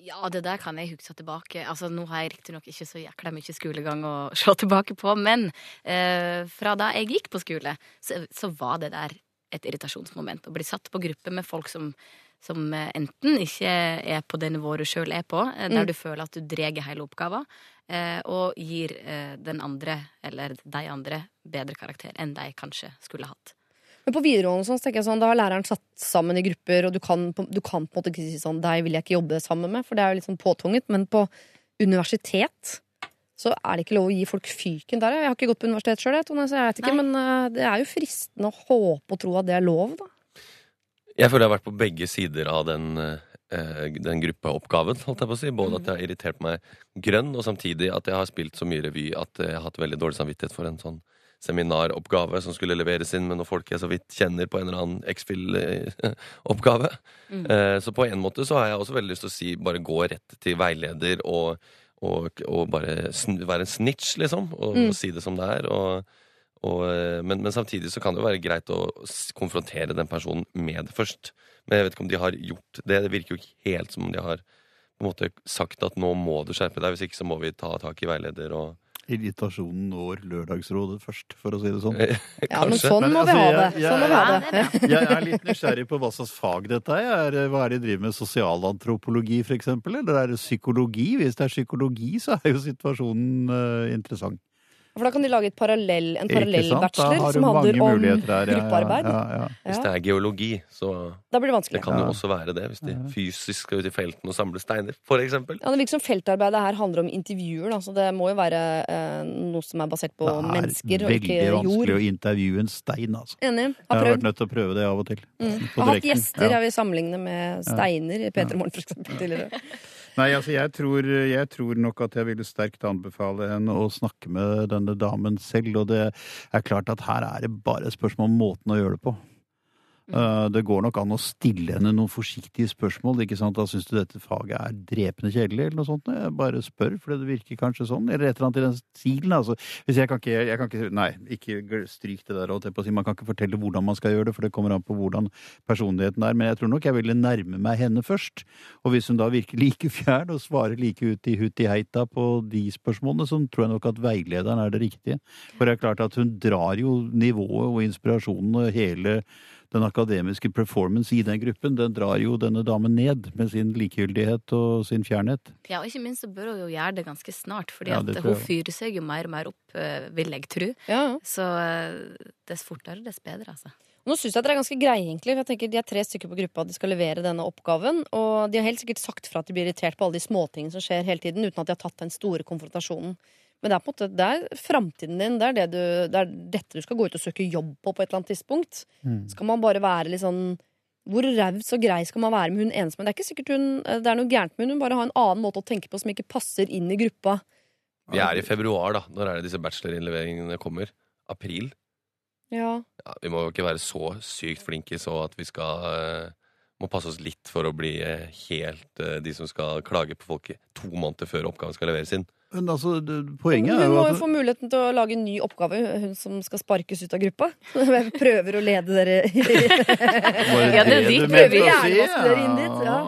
Ja, det der kan jeg huske tilbake. Altså, Nå har jeg riktignok ikke så jækla mye skolegang å se tilbake på, men eh, fra da jeg gikk på skole, så, så var det der et irritasjonsmoment. Å bli satt på gruppe med folk som, som eh, enten ikke er på det nivået du sjøl er på, eh, der Mm. du føler at du drar hele oppgaven, eh, og gir eh, den andre, eller de andre, bedre karakter enn de kanskje skulle hatt. Men på videregående sånn, så tenker jeg sånn, da har læreren satt sammen i grupper, og du kan, du kan på en måte ikke si sånn deg vil jeg ikke jobbe sammen med, for det er jo litt sånn påtvunget. Men på universitet så er det ikke lov å gi folk fyken der. Jeg har ikke gått på universitet sjøl, så jeg vet ikke, men eh, det er jo fristende å håpe og tro at det er lov, da. Jeg føler jeg har vært på begge sider av den, eh, den gruppeoppgaven. holdt jeg på å si. Både at jeg har irritert meg grønn, og samtidig at jeg har spilt så mye revy at jeg har hatt veldig dårlig samvittighet for en sånn seminaroppgave som skulle leveres inn med noen folk jeg så vidt kjenner på en eller annen X-Fill-oppgave. Mm. Eh, Så på en måte så har jeg også veldig lyst til å si bare gå rett til veileder og, og, og bare være en snitch, liksom. Og, Mm. og si det som det er. Eh, men, men samtidig så kan det jo være greit å konfrontere den personen med det først. Men jeg vet ikke om de har gjort det. Det virker jo ikke helt som om de har på en måte sagt at nå må du skjerpe deg, hvis ikke så må vi ta tak i veileder og Irritasjonen når Lørdagsrådet først, for å si det sånn. Ja, men sånn må vi ha det. Sånn må vi ha det. Jeg er litt nysgjerrig på hva slags fag dette er. Hva er det de driver med? Sosialantropologi, for eksempel? Eller er det psykologi? Hvis det er psykologi, så er jo situasjonen uh, interessant. For da kan de lage et parallell, en Ikke parallell sant? Da bachelor har du som handler om ja, gruppearbeid. Hvis det er geologi, så Da blir det vanskelig. Det kan jo også være det, hvis de fysisk skal ut i felten og samle steiner, for eksempel. Ja, Det virker som feltarbeidet her handler om intervjuer, da, så det må jo være eh, noe som er basert på mennesker og ikke Veldig vanskelig jord. å intervjue en stein, altså. Enig. Jeg Har har vært nødt til å prøve det av og til. Mm. Har hatt gjester, Ja. jeg vil sammenligne med steiner i P3 Morgen, for eksempel, tidligere. Nei, altså jeg tror, jeg tror nok at jeg ville sterkt anbefale henne å snakke med denne damen selv, og det er klart at her er det bare et spørsmål om måten å gjøre det på. Eh, Det går nok an å stille henne noen forsiktige spørsmål. ikke sant? Da syns du dette faget er drepende kjedelig, eller noe sånt? Jeg bare spør, for det virker kanskje sånn. Eller et eller annet i den stilen. altså. Hvis jeg kan ikke, jeg kan ikke Nei, ikke stryk det der. på å si. Man kan ikke fortelle hvordan man skal gjøre det, for det kommer an på hvordan personligheten er. Men jeg tror nok jeg ville nærme meg henne først. Og hvis hun da virker like fjern og svarer like ut i hutt i heita på de spørsmålene, så tror jeg nok at veilederen er det riktige. For det er klart at hun drar jo nivået og inspirasjonen og hele den akademiske performance i den gruppen, den drar jo denne damen ned med sin likegyldighet og sin fjernhet. Ja, og ikke minst så bør hun jo gjøre det ganske snart, fordi Ja, at hun fyrer seg jo mer og mer opp, eh, vil jeg tro. Så eh, dess fortere, dess bedre, altså. Nå syns jeg dere er ganske greie, egentlig. For jeg tenker De er tre stykker på gruppa, de skal levere denne oppgaven. Og de har helt sikkert sagt fra at de blir irritert på alle de småtingene som skjer hele tiden, uten at de har tatt den store konfrontasjonen. Men det er på en måte, det er framtiden din. Det er, det, du, det er dette du skal gå ut og søke jobb på på et eller annet tidspunkt. Mm. Skal man bare være litt sånn Hvor raus og grei skal man være med hun ensomme? Det er ikke sikkert hun, det er noe gærent med hun, hun bare har en annen måte å tenke på som ikke passer inn i gruppa. Vi er i februar, da. Når er det disse bachelorinnleveringene kommer? April? Ja. Ja, vi må jo ikke være så sykt flinke så at vi skal eh, Må passe oss litt for å bli eh, helt eh, de som skal klage på folk to måneder før oppgaven skal leveres inn. Men altså, poenget er jo må jo få muligheten til å lage en ny oppgave, hun som skal sparkes ut av gruppa. Jeg prøver å lede dere Ja, det er ditt prøver gjerne å inn dit. Ja.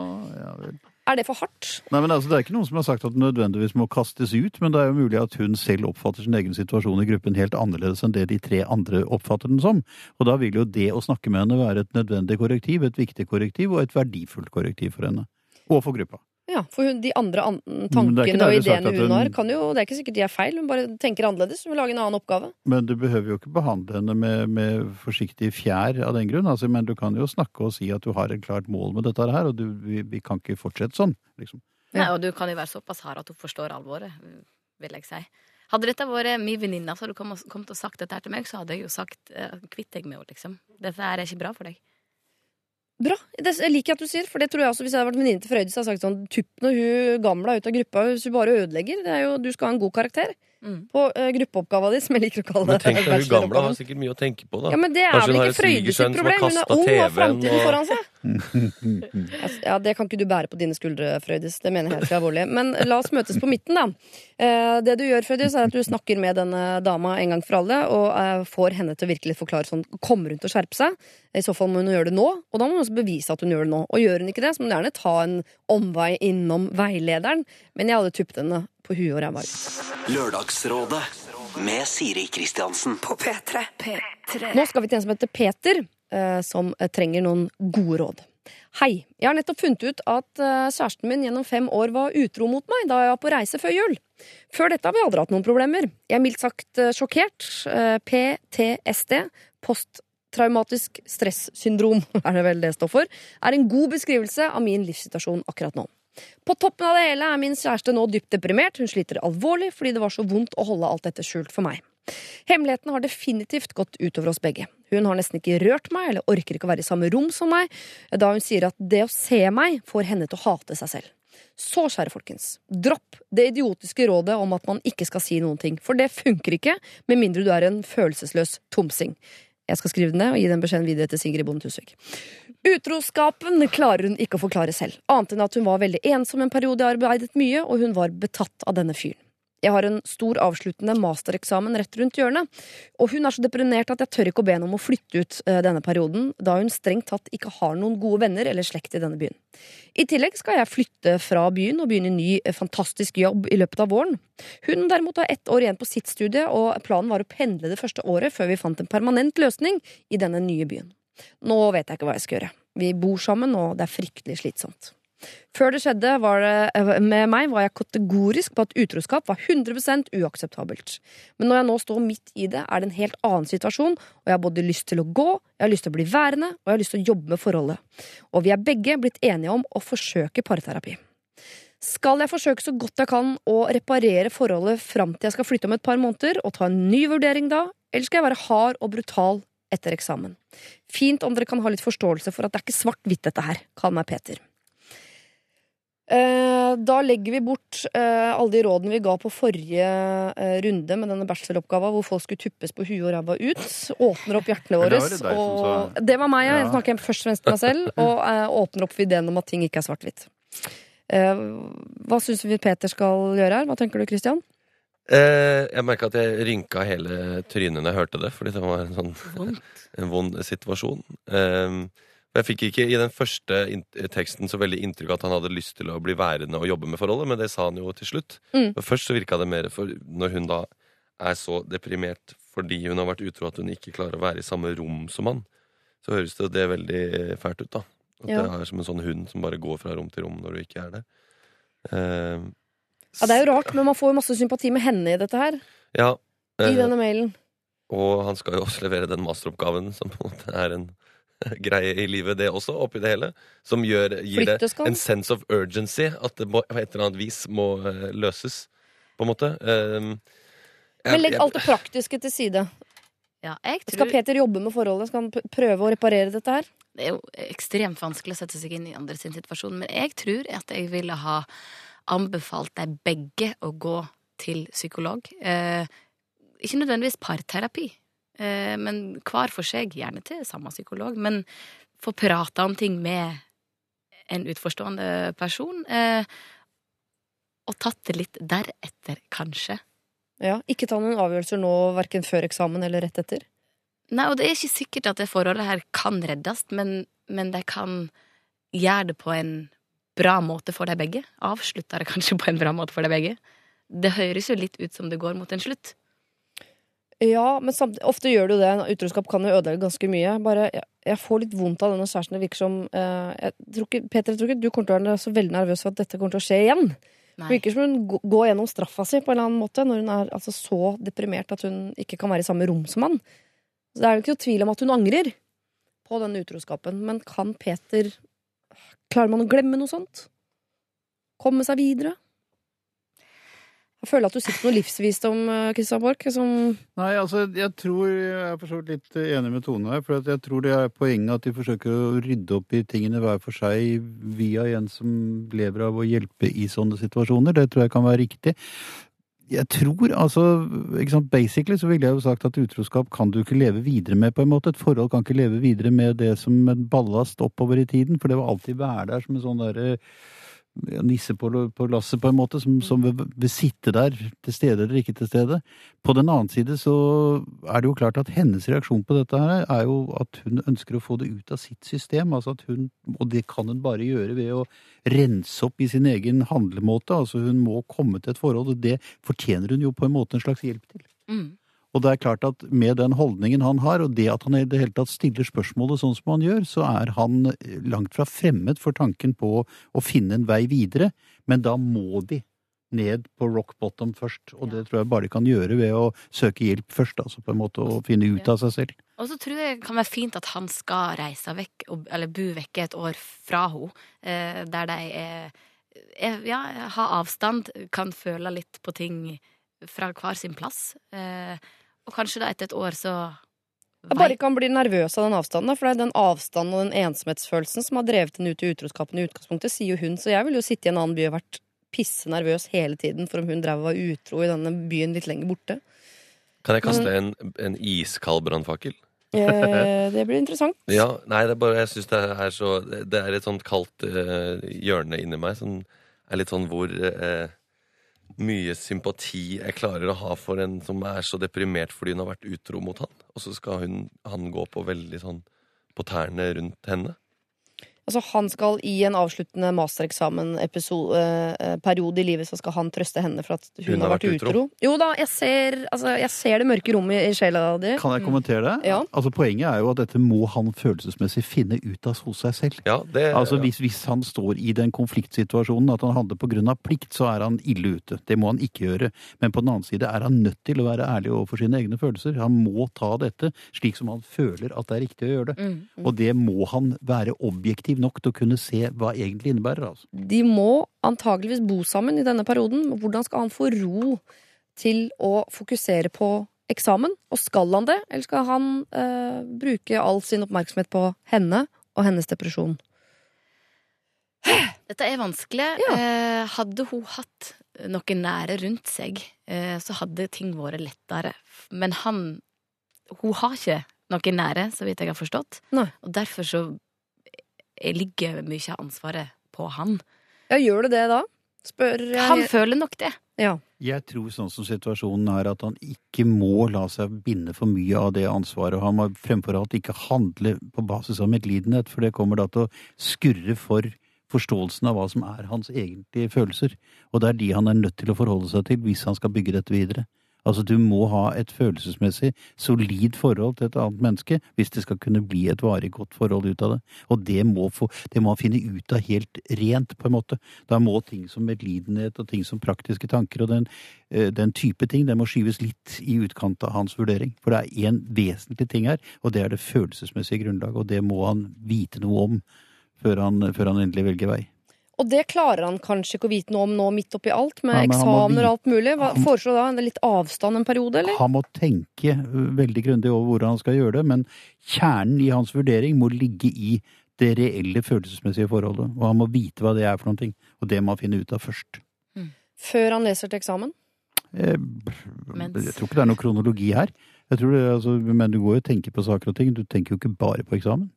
Er det for hardt? Nei, men altså, Det er ikke noen som har sagt at den nødvendigvis må kastes ut, men det er jo mulig at hun selv oppfatter sin egen situasjon i gruppen helt annerledes enn det de tre andre oppfatter den som. Og da vil jo det å snakke med henne være et nødvendig korrektiv, et viktig korrektiv og et verdifullt korrektiv for henne. Og for gruppa. Ja, for hun, de andre an tankene og ideene hun hun- har, kan jo, det er ikke sikkert de er feil. Hun bare tenker annerledes. Hun vil lage en annen oppgave. Men du behøver jo ikke behandle henne med, med forsiktig fjær av den grunn. Altså, men du kan jo snakke og si at du har et klart mål med dette her, og du, vi, vi kan ikke fortsette sånn. liksom. Nei, og du kan jo være såpass hard at hun forstår alvoret, vil jeg si. Hadde dette vært min venninne som hadde kommet kommet og sagt dette til meg, så hadde jeg jo sagt eh, kvitt deg med henne, liksom. Dette er ikke bra for deg. Bra. Det jeg liker at du sier, for det tror jeg også hvis jeg hadde vært venninne til Frøydis, hadde jeg sagt sånn Tupp når hun gamla ut av gruppa hvis hun bare ødelegger. Det er jo, du skal ha en god karakter Mm. på uh, gruppeoppgava di, som jeg liker å kalle det. Men tenk deg, hun gamle har sikkert mye å tenke på, da. Ja, men det er Kanskje vel hun har ikke en Frøydis sitt svigersønn som har problem. Hun er ung og har framtiden og- foran seg. Altså, Ja, Det kan ikke du bære på dine skuldre, Frøydis. Det mener jeg helt alvorlig. Men la oss møtes på midten, da. Uh, Det du gjør, Frøydis, er at du snakker med denne dama en gang for alle, og uh, får henne til å virkelig forklare sånn Kommer hun til å skjerpe seg? I så fall må hun gjøre det nå, og da må hun også bevise at hun gjør det nå. Og gjør hun ikke det, så må hun gjerne ta en omvei innom veilederen, men jeg hadde tuppet henne på huet og ræva ut. Lørdagsrådet med Siri Kristiansen. På P3. P3. Nå skal vi til en som heter Peter, eh, som eh, trenger noen gode råd. Hei. Jeg har nettopp funnet ut at eh, kjæresten min gjennom fem år var utro mot meg da jeg var på reise før jul. Før dette har vi aldri hatt noen problemer. Jeg er mildt sagt sjokkert. PTSD, posttraumatisk stressyndrom, er det vel det står for, er en god beskrivelse av min livssituasjon akkurat nå. På toppen av det hele er min kjæreste nå dypt deprimert. Hun sliter alvorlig fordi det var så vondt å holde alt dette skjult for meg. Hemmeligheten har definitivt gått utover oss begge. Hun har nesten ikke rørt meg, eller orker ikke å være i samme rom som meg, da hun sier at det å se meg får henne til å hate seg selv. Så, kjære folkens, dropp det idiotiske rådet om at man ikke skal si noen ting, for det funker ikke, med mindre du er en følelsesløs tomsing. Jeg skal skrive den ned og gi den beskjeden videre til Sigrid Bonde Tusvik. Utroskapen klarer hun ikke å forklare selv, annet enn at hun var veldig ensom en periode, arbeidet mye, og hun var betatt av denne fyren. Jeg har en stor avsluttende mastereksamen rett rundt hjørnet, og hun er så deprimert at jeg tør ikke å be henne om å flytte ut eh, denne perioden, da hun strengt tatt ikke har noen gode venner eller slekt i denne byen. I tillegg skal jeg flytte fra byen og begynne en ny, eh, fantastisk jobb i løpet av våren. Hun derimot har ett år igjen på sitt studie, og planen var å pendle det første året før vi fant en permanent løsning i denne nye byen. Nå vet jeg ikke hva jeg skal gjøre. Vi bor sammen, og det er fryktelig slitsomt. Før det skjedde det, eh, med meg, var jeg kategorisk på at utroskap var 100% uakseptabelt. Men når jeg nå står midt i det, er det en helt annen situasjon, og jeg har både lyst til å gå, jeg har lyst til å bli værende, og jeg har lyst til å jobbe med forholdet. Og vi er begge blitt enige om å forsøke parterapi. Skal jeg forsøke så godt jeg kan å reparere forholdet fram til jeg skal flytte om et par måneder, og ta en ny vurdering da, eller skal jeg være hard og brutal etter eksamen? Fint om dere kan ha litt forståelse for at det er ikke svart-hvitt dette her. Kall meg Peter. Eh, Da legger vi bort eh, alle de rådene vi ga på forrige eh, runde med denne bacheloroppgava hvor folk skulle tuppes på huet og ræva ut. Åpner opp hjertene våre. det det Og det var meg, ja. Jeg snakker først og fremst til meg selv. Og åpner opp for ideen om at ting ikke er svart-hvitt. Hva syns vi Peter skal gjøre her? Hva tenker du, Christian? Eh, jeg merka at jeg rynka hele trynet når jeg hørte det, fordi det var en sånn en vond situasjon. Eh, jeg fikk ikke i den første teksten så veldig inntrykk av at han hadde lyst til å bli værende og jobbe med forholdet, men det sa han jo til slutt. Mm. Men først så virka det mer for når hun da er så deprimert fordi hun har vært utro at hun ikke klarer å være i samme rom som han, så høres det, det veldig fælt ut, da. At Ja. det er som en sånn hund som bare går fra rom til rom når du ikke er der. Eh, Ja, Det er jo rart, men man får jo masse sympati med henne i dette her. ja, I eh, denne mailen. Og han skal jo også levere den masteroppgaven, som på en måte er en greie i livet, det også, oppi det hele. Som gjør, gir det en sense of urgency, at det må, på et eller annet vis må eh, løses, på en måte. Um, jeg- Men legg alt det praktiske til side. Ja, jeg Skal Peter jobbe med forholdet? Skal han prøve å reparere dette her? Det er jo ekstremt vanskelig å sette seg inn i andre sin situasjon, men jeg tror at jeg ville ha anbefalt de begge å gå til psykolog. Eh, ikke nødvendigvis parterapi, eh, men hver for seg, gjerne til samme psykolog, men få prata om ting med en utforstående person. Eh, og tatt det litt deretter, kanskje. Ja, Ikke ta noen avgjørelser nå, verken før eksamen eller rett etter. Nei, og det er ikke sikkert at det forholdet her kan reddes, men, men de kan gjøre det på en bra måte for deg begge. Avslutta det kanskje på en bra måte for deg begge. Det høres jo litt ut som det går mot en slutt. Ja, men samtidig, ofte gjør det jo det. Utroskap kan jo ødelegge ganske mye. Bare, jeg, jeg får litt vondt av denne kjæresten. Det virker som eh, jeg tror ikke, Peter, jeg tror ikke du kommer til å være så veldig nervøs for at dette kommer til å skje igjen. Det virker som hun går gjennom straffa si på en eller annen måte når hun er altså, så deprimert at hun ikke kan være i samme rom som han. Så det er jo ikke noe tvil om at hun angrer på denne utroskapen. Men kan Peter Klarer man å glemme noe sånt? Komme seg videre? Jeg føler at du sitter på noe livsvisdom, Kristian Christian Borch. Som Nei, altså, jeg tror Jeg er for så vidt litt enig med Tone her. For jeg tror det er poenget at de forsøker å rydde opp i tingene hver for seg via en som lever av å hjelpe i sånne situasjoner. Det tror jeg kan være riktig. Jeg tror, altså, ikke sant, Basically så ville jeg jo sagt at utroskap kan du ikke leve videre med, på en måte. Et forhold kan ikke leve videre med det som en ballast oppover i tiden, for det vil alltid være der som en sånn derre ja, nisse på, på lasset, på en måte, som, som vil, vil sitte der til stede eller ikke til stede. På den annen side så er det jo klart at hennes reaksjon på dette her er jo at hun ønsker å få det ut av sitt system. altså at hun, Og det kan hun bare gjøre ved å rense opp i sin egen handlemåte. altså Hun må komme til et forhold, og det fortjener hun jo på en måte en slags hjelp til. Mm. Og det er klart at med den holdningen han har, og det at han i det hele tatt stiller spørsmålet sånn som han gjør, så er han langt fra fremmed for tanken på å finne en vei videre. Men da må de ned på rock bottom først, og det tror jeg bare de kan gjøre ved å søke hjelp først, altså på en måte å finne ut av seg selv. Og så tror jeg det kan være fint at han skal reise vekk, eller bo vekke et år fra henne, eh, der de er, er Ja, har avstand, kan føle litt på ting fra hver sin plass. Eh, og kanskje da etter et år så jeg bare kan bli nervøs av den avstanden. For det er den avstanden og den ensomhetsfølelsen som har drevet henne ut i utroskapen i utgangspunktet, sier jo hun. Så jeg ville jo sitte i en annen by og vært pisse nervøs hele tiden for om hun drev og var utro i denne byen litt lenger borte. Kan jeg kaste en, en iskald brannfakkel? Eh, det blir interessant. Ja, nei, det er bare, jeg synes det er så Det er et sånt kaldt eh, hjørne inni meg som er litt sånn hvor eh, mye sympati jeg klarer å ha for en som er så deprimert fordi hun har vært utro mot han. Og så skal hun, han gå på veldig sånn på tærne rundt henne. Altså Han skal i en avsluttende mastereksamen-periode i livet Så skal han trøste henne for at hun, har vært utro. Jo da, jeg ser, altså, jeg ser det mørke rommet i sjela di. Kan jeg kommentere det? Ja. Altså Poenget er jo at dette må han følelsesmessig finne ut av hos seg selv. Ja, det, Altså hvis, hvis han står i den konfliktsituasjonen at han handler på grunn av plikt, så er han ille ute. Det må han ikke gjøre. Men på den annen side er han nødt til å være ærlig overfor sine egne følelser. Han må ta dette slik som han føler at det er riktig å gjøre det. Mm, mm. Og det må han være objektiv nok til å kunne se hva egentlig innebærer. altså. De må antageligvis bo sammen i denne perioden. Hvordan skal han få ro til å fokusere på eksamen? Og skal han det, eller skal han eh, bruke all sin oppmerksomhet på henne og hennes depresjon? Dette er vanskelig. Eh, hadde hun hatt noen nære rundt seg, eh, så hadde ting vært lettere. Men han Hun har ikke noen nære, så vidt jeg har forstått. Nei. Og derfor så ligger mye av ansvaret på han. Ja, gjør det det da? Spør jeg. Han føler nok det. Ja. Jeg tror sånn som situasjonen er at han ikke må la seg binde for mye av det ansvaret. og Han må fremfor alt ikke handle på basis av medlidenhet, for det kommer da til å skurre for forståelsen av hva som er hans egentlige følelser. Og det er de han er nødt til å forholde seg til hvis han skal bygge dette videre. Altså du må ha et følelsesmessig solid forhold til et annet menneske hvis det skal kunne bli et varig godt forhold ut av det. Og det må, få, finne ut av helt rent, på en måte. Da må ting som medlidenhet og ting som praktiske tanker og den, eh, den type ting, det må skyves litt i utkant av hans vurdering. For det er én vesentlig ting her, og det er det følelsesmessige grunnlaget, og det må han vite noe om før han, før han endelig velger vei. Og det klarer han kanskje ikke å vite noe om nå midt oppi alt, med Nei, eksamener og alt mulig. Hva, han- foreslår da en litt avstand en periode, eller? Han må tenke veldig grundig over hvordan han skal gjøre det, men kjernen i hans vurdering må ligge i det reelle følelsesmessige forholdet. Og han må vite hva det er for noen ting, og det må han finne ut av først. Før han leser til eksamen? Jeg, Jeg tror ikke det er noe kronologi her. Jeg tror det, altså, men du går jo og tenker på saker og ting. Du tenker jo ikke bare på eksamen.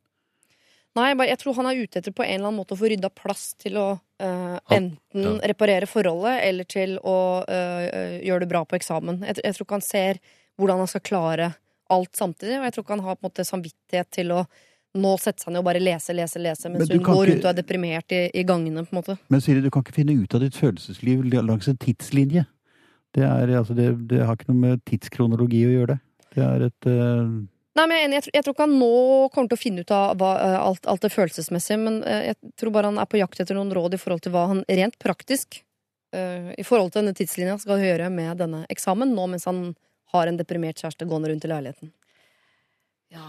Nei, jeg bare, jeg tror han er ute etter på en eller annen måte å få rydda plass til å Uh, enten enten reparere forholdet eller til å eh, gjøre det bra på eksamen. Jeg, jeg tror ikke han ser hvordan han skal klare alt samtidig, og jeg tror ikke han har på en måte samvittighet til å nå sette seg ned og bare lese, lese, lese, mens Men hun går ikke- rundt og er deprimert i, i gangene, på en måte. Men Siri, du kan ikke finne ut av ditt følelsesliv langs en tidslinje. Det, er, altså, det, det har ikke noe med tidskronologi å gjøre, det. Det er et eh, Nei, men jeg, jeg, tror, jeg tror ikke han nå kommer til å finne ut av hva, eh, alt, alt det følelsesmessige, men eh, jeg tror bare han er på jakt etter noen råd i forhold til hva han rent praktisk uh, i forhold til denne tidslinja skal gjøre med denne eksamen, nå mens han har en deprimert kjæreste gående rundt i leiligheten. Ja.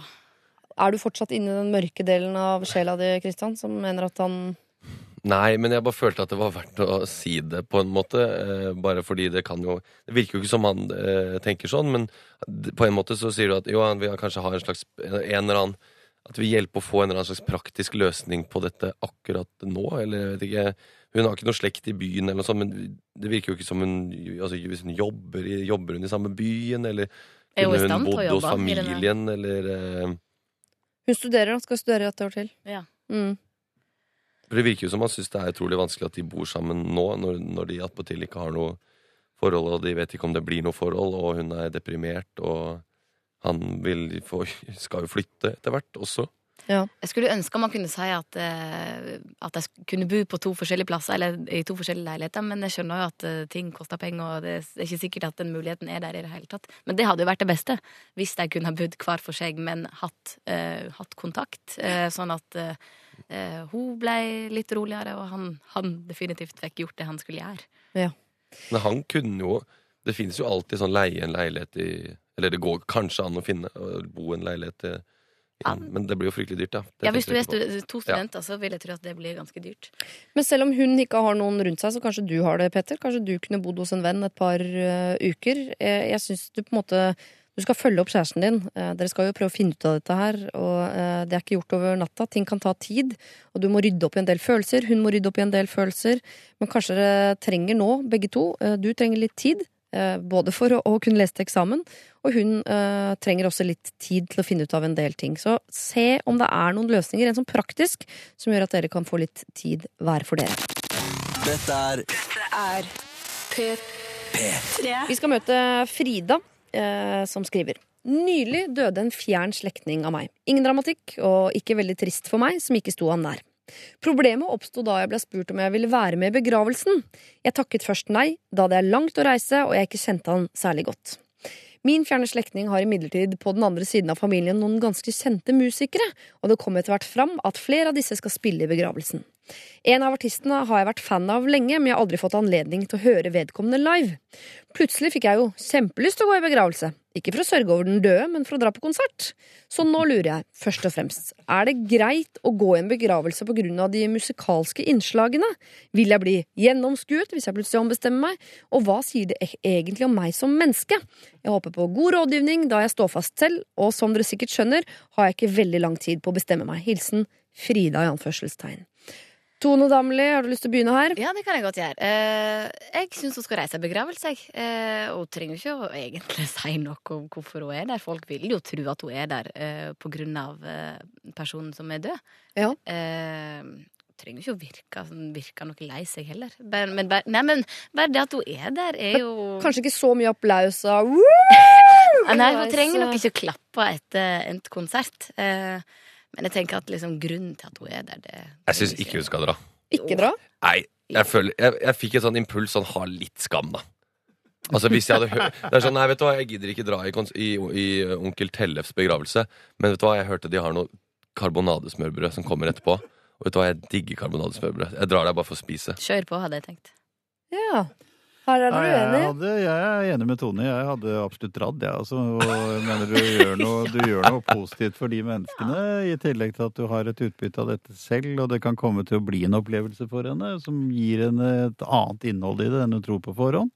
Er du fortsatt inne i den mørke delen av sjela di, Kristian, som mener at han Nei, men jeg bare følte at det var verdt å si det på en måte. Eh, bare fordi det kan jo Det virker jo ikke som han eh, tenker sånn, men på en måte så sier du at jo, han vil kanskje ha en slags en eller annen At vi hjelper å få en eller annen slags praktisk løsning på dette akkurat nå, eller jeg vet ikke. Hun har ikke noe slekt i byen, eller noe sånt, men det virker jo ikke som hun altså, Hvis hun jobber, i, jobber hun i samme byen, eller Er hun i kunne stand hun til å bodd hos i familien, eller eh, Hun studerer, da. Skal studere et år til. Ja. Mm. For det virker jo som han syns det er utrolig vanskelig at de bor sammen nå, når, når de attpåtil ikke har noe forhold, og de vet ikke om det blir noe forhold, og hun er deprimert, og han få, skal jo flytte etter hvert også. Jeg skulle ønske man kunne si at, eh, at jeg kunne bo på to forskjellige plasser, eller i to forskjellige leiligheter, men jeg skjønner jo at eh, ting koster penger, og det er ikke sikkert at den muligheten er der i det hele tatt. Men det hadde jo vært det beste, hvis de kunne ha bodd hver for seg, men hatt, uh, hatt kontakt, uh, sånn at eh, eh, hun ble litt roligere, og han, han definitivt fikk gjort det han skulle gjøre. Men han kunne jo Det finnes jo alltid sånn leie en leilighet i Eller det går kanskje an å finne å bo en leilighet i, ja. Men det blir jo fryktelig dyrt, da. Det Ja, Hvis du er to studenter, Ja. så vil jeg tro at det blir ganske dyrt. Men selv om hun ikke har noen rundt seg, så kanskje du har det, Petter. Kanskje du kunne bodd hos en venn et par uh, uker. Jeg, jeg syns du på en måte du skal følge opp kjæresten din. Eh, dere skal jo prøve å finne ut av dette her. Og eh, det er ikke gjort over natta. Ting kan ta tid. Og du må rydde opp i en del følelser. Hun må rydde opp i en del følelser. Men kanskje dere trenger nå, begge to. eh, du trenger litt tid. eh, både for å, kunne lese til eksamen, og hun eh, trenger også litt tid til å finne ut av en del ting. Så se om det er noen løsninger, en sånn praktisk, som gjør at dere kan få litt tid hver for dere. Dette er Er P3. Vi skal møte Frida, eh, som skriver. Nylig døde en fjern slektning av meg. Ingen dramatikk, og ikke veldig trist for meg, som ikke sto han nær. Problemet oppsto da jeg ble spurt om jeg ville være med i begravelsen. Jeg takket først nei, da det er langt å reise og jeg ikke kjente han særlig godt. Min fjerne slektning har imidlertid på den andre siden av familien noen ganske kjente musikere, og det kom etter hvert fram at flere av disse skal spille i begravelsen. En av artistene har jeg vært fan av lenge, men jeg har aldri fått anledning til å høre vedkommende live. Plutselig fikk jeg jo kjempelyst til å gå i begravelse. Ikke for å sørge over den døde, men for å dra på konsert. Så nå lurer jeg, først og fremst, er det greit å gå i en begravelse på grunn av de musikalske innslagene? Vil jeg bli gjennomskuet hvis jeg plutselig ombestemmer meg? Og hva sier det e- egentlig om meg som menneske? Jeg håper på god rådgivning da jeg står fast selv, og som dere sikkert skjønner, har jeg ikke veldig lang tid på å bestemme meg. Hilsen Frida i anførselstegn. Tone Damli, har du lyst til å begynne her? Ja, det kan jeg godt gjøre. Eh, jeg syns hun skal reise i begravelse, jeg. Eh, hun trenger ikke å egentlig si noe om hvorfor hun er der. Folk vil jo tro at hun er der eh, på grunn av personen som er død. Ja. Hun trenger ikke å virke, sånn, virke noe lei seg heller. Men, men, nei, men bare det at hun er der, er jo Kanskje ikke så mye applaus Ah, Nei, hun trenger nok ikke å klappe etter endt konsert. Eh, men jeg tenker at liksom, grunnen til at hun er der, det Jeg syns ikke hun skal dra. Ikke dra? Nei, jeg, føler, jeg, jeg fikk en sånn impuls sånn ha litt skam, da. Altså hvis jeg hadde hørt Det er sånn, nei, vet du hva, jeg gidder ikke dra i, i, i onkel Tellefs begravelse, men vet du hva, jeg hørte de har noe karbonadesmørbrød som kommer etterpå. Og vet du hva, jeg digger karbonadesmørbrød. Jeg drar der bare for å spise. Kjør på, hadde jeg tenkt. Ja. Her er Ja, dere jeg, uenige. hadde, jeg er enig med Tone. Jeg hadde absolutt dratt, jeg. Altså, og mener du gjør, noe, du gjør noe positivt for de menneskene, i tillegg til at du har et utbytte av dette selv, og det kan komme til å bli en opplevelse for henne som gir henne et annet innhold i det enn hun tror på forhånd.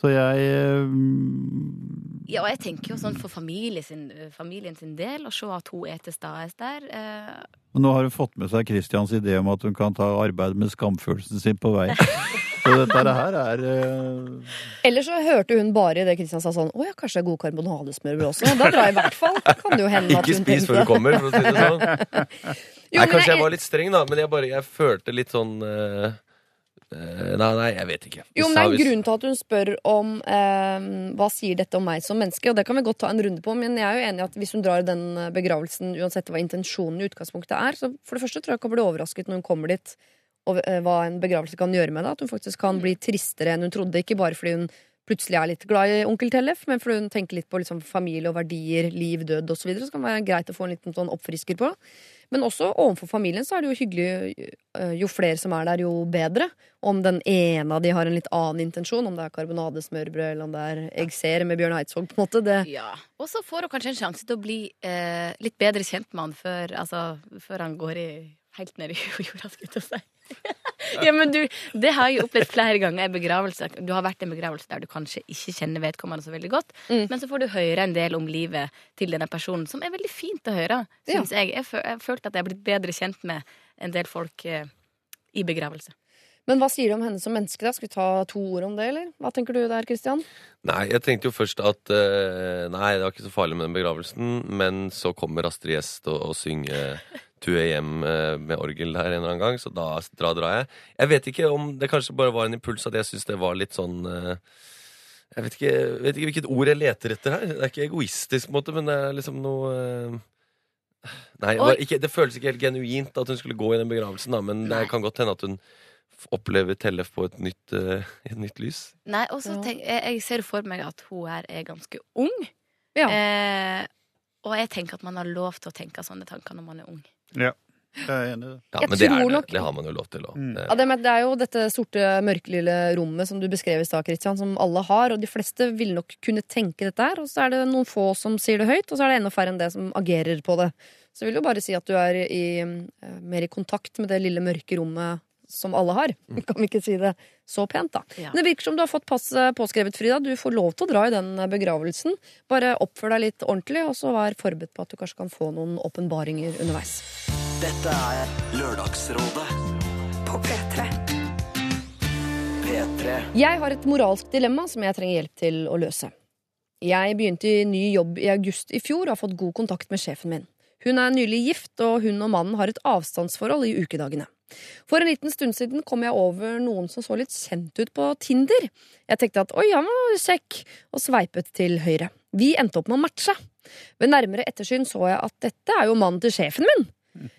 Så jeg mm, Ja, og jeg tenker jo sånn for familie sin, familien sin del, å se at hun er til stede der. Eh, Nå har hun fått med seg Christians idé om at hun kan ta arbeid med skamfølelsen sin på vei. Så dette her er uh... Eller så hørte hun bare det Kristian sa sånn Å ja, kanskje det er god karbonadesmørbrød også. Da drar jeg i hvert fall. Kan det jo hende at Ikke hun spis før du kommer, for å si det sånn. Jo, Nei, kanskje jeg- jeg var litt streng, da, men jeg bare jeg følte litt sånn uh... eh, Nei, nei, jeg vet ikke. Jo, men det er en grunn til at hun spør om eh, hva sier dette om meg som menneske, og det kan vi godt ta en runde på, men jeg er jo enig at hvis hun drar den begravelsen, uansett hva intensjonen i utgangspunktet er, så for det første tror jeg hun kan bli overrasket når hun kommer dit, og eh, hva en begravelse kan gjøre med det, at hun faktisk kan bli tristere enn hun trodde, ikke bare fordi hun plutselig er litt glad i onkel Tellef, men fordi hun tenker litt på liksom, familie og verdier, liv, død osv., så, videre, så kan det være greit å få en liten sånn oppfrisker på. Men også overfor familien så er det jo hyggelig øh, jo flere som er der, jo bedre. Om den ene av de har en litt annen intensjon, om det er karbonadesmørbrød eller om det er eggser med Bjørn Eidsvåg. på en måte. Det, ja. Og så får hun kanskje en sjanse til å bli eh, litt bedre kjent med han før, altså, før han går i, helt ned i jorda, skulle jeg si. Ja, men du, Det har jeg opplevd flere ganger i begravelse. Du har vært i en begravelse der du kanskje ikke kjenner vedkommende så veldig godt, Mm. men så får du høre en del om livet til denne personen, som er veldig fint å høre, Ja. syns jeg. Jeg, jeg har følt at jeg har blitt bedre kjent med en del folk eh, i begravelse. Men hva sier du om henne som menneske? da? Skal vi ta to ord om det, eller? Hva tenker du der, Kristian? Nei, jeg tenkte jo først at uh, Nei, det var ikke så farlig med den begravelsen. Men så kommer Astrid S til å, å synge Tue er hjemme med orgel her en eller annen gang, så da dra, drar jeg. Jeg vet ikke om det kanskje bare var en impuls at jeg syns det var litt sånn eh, Jeg vet ikke, vet ikke hvilket ord jeg leter etter her. Det er ikke egoistisk, på en måte, men det er liksom noe eh, Nei, det, ikke, det føles ikke helt genuint at hun skulle gå i den begravelsen, da, men det kan godt hende at hun opplever Tellef på et nytt, uh, et nytt lys. Nei, og så tenk, jeg, jeg ser for meg at hun her er ganske ung. Ja. Eh, og jeg tenker at man har lov til å tenke sånne tanker når man er ung. Jeg er enig i det. Ja, men det, er det. det har man jo lov til òg. Mm. Ja, det, det er jo dette sorte, mørke lille rommet som du beskrev i stad, Christian, som alle har. Og de fleste vil nok kunne tenke dette her. Og så er det noen få som sier det høyt, og så er det enda færre enn det som agerer på det. Så jeg vil jo bare si at du er i, eh, mer i kontakt med det lille mørke rommet som alle har. Kan vi ikke si det så pent, da. Ja. Men det virker som du har fått pass eh, påskrevet, Frida. Du får lov til å dra i den eh, begravelsen. Bare oppfør deg litt ordentlig, og så vær forberedt på at du kanskje kan få noen åpenbaringer underveis. Dette er Lørdagsrådet På P3. P3. Jeg har et moralsk dilemma som jeg trenger hjelp til å løse. Jeg begynte i ny jobb i august i fjor og har fått god kontakt med sjefen min. Hun er nylig gift, og hun og mannen har et avstandsforhold i ukedagene. For en liten stund siden kom jeg over noen som så litt kjent ut på Tinder. Jeg tenkte at oi, han var kjekk, og sveipet til høyre. Vi endte opp med å matche. Ved nærmere ettersyn så jeg at dette er jo mannen til sjefen min.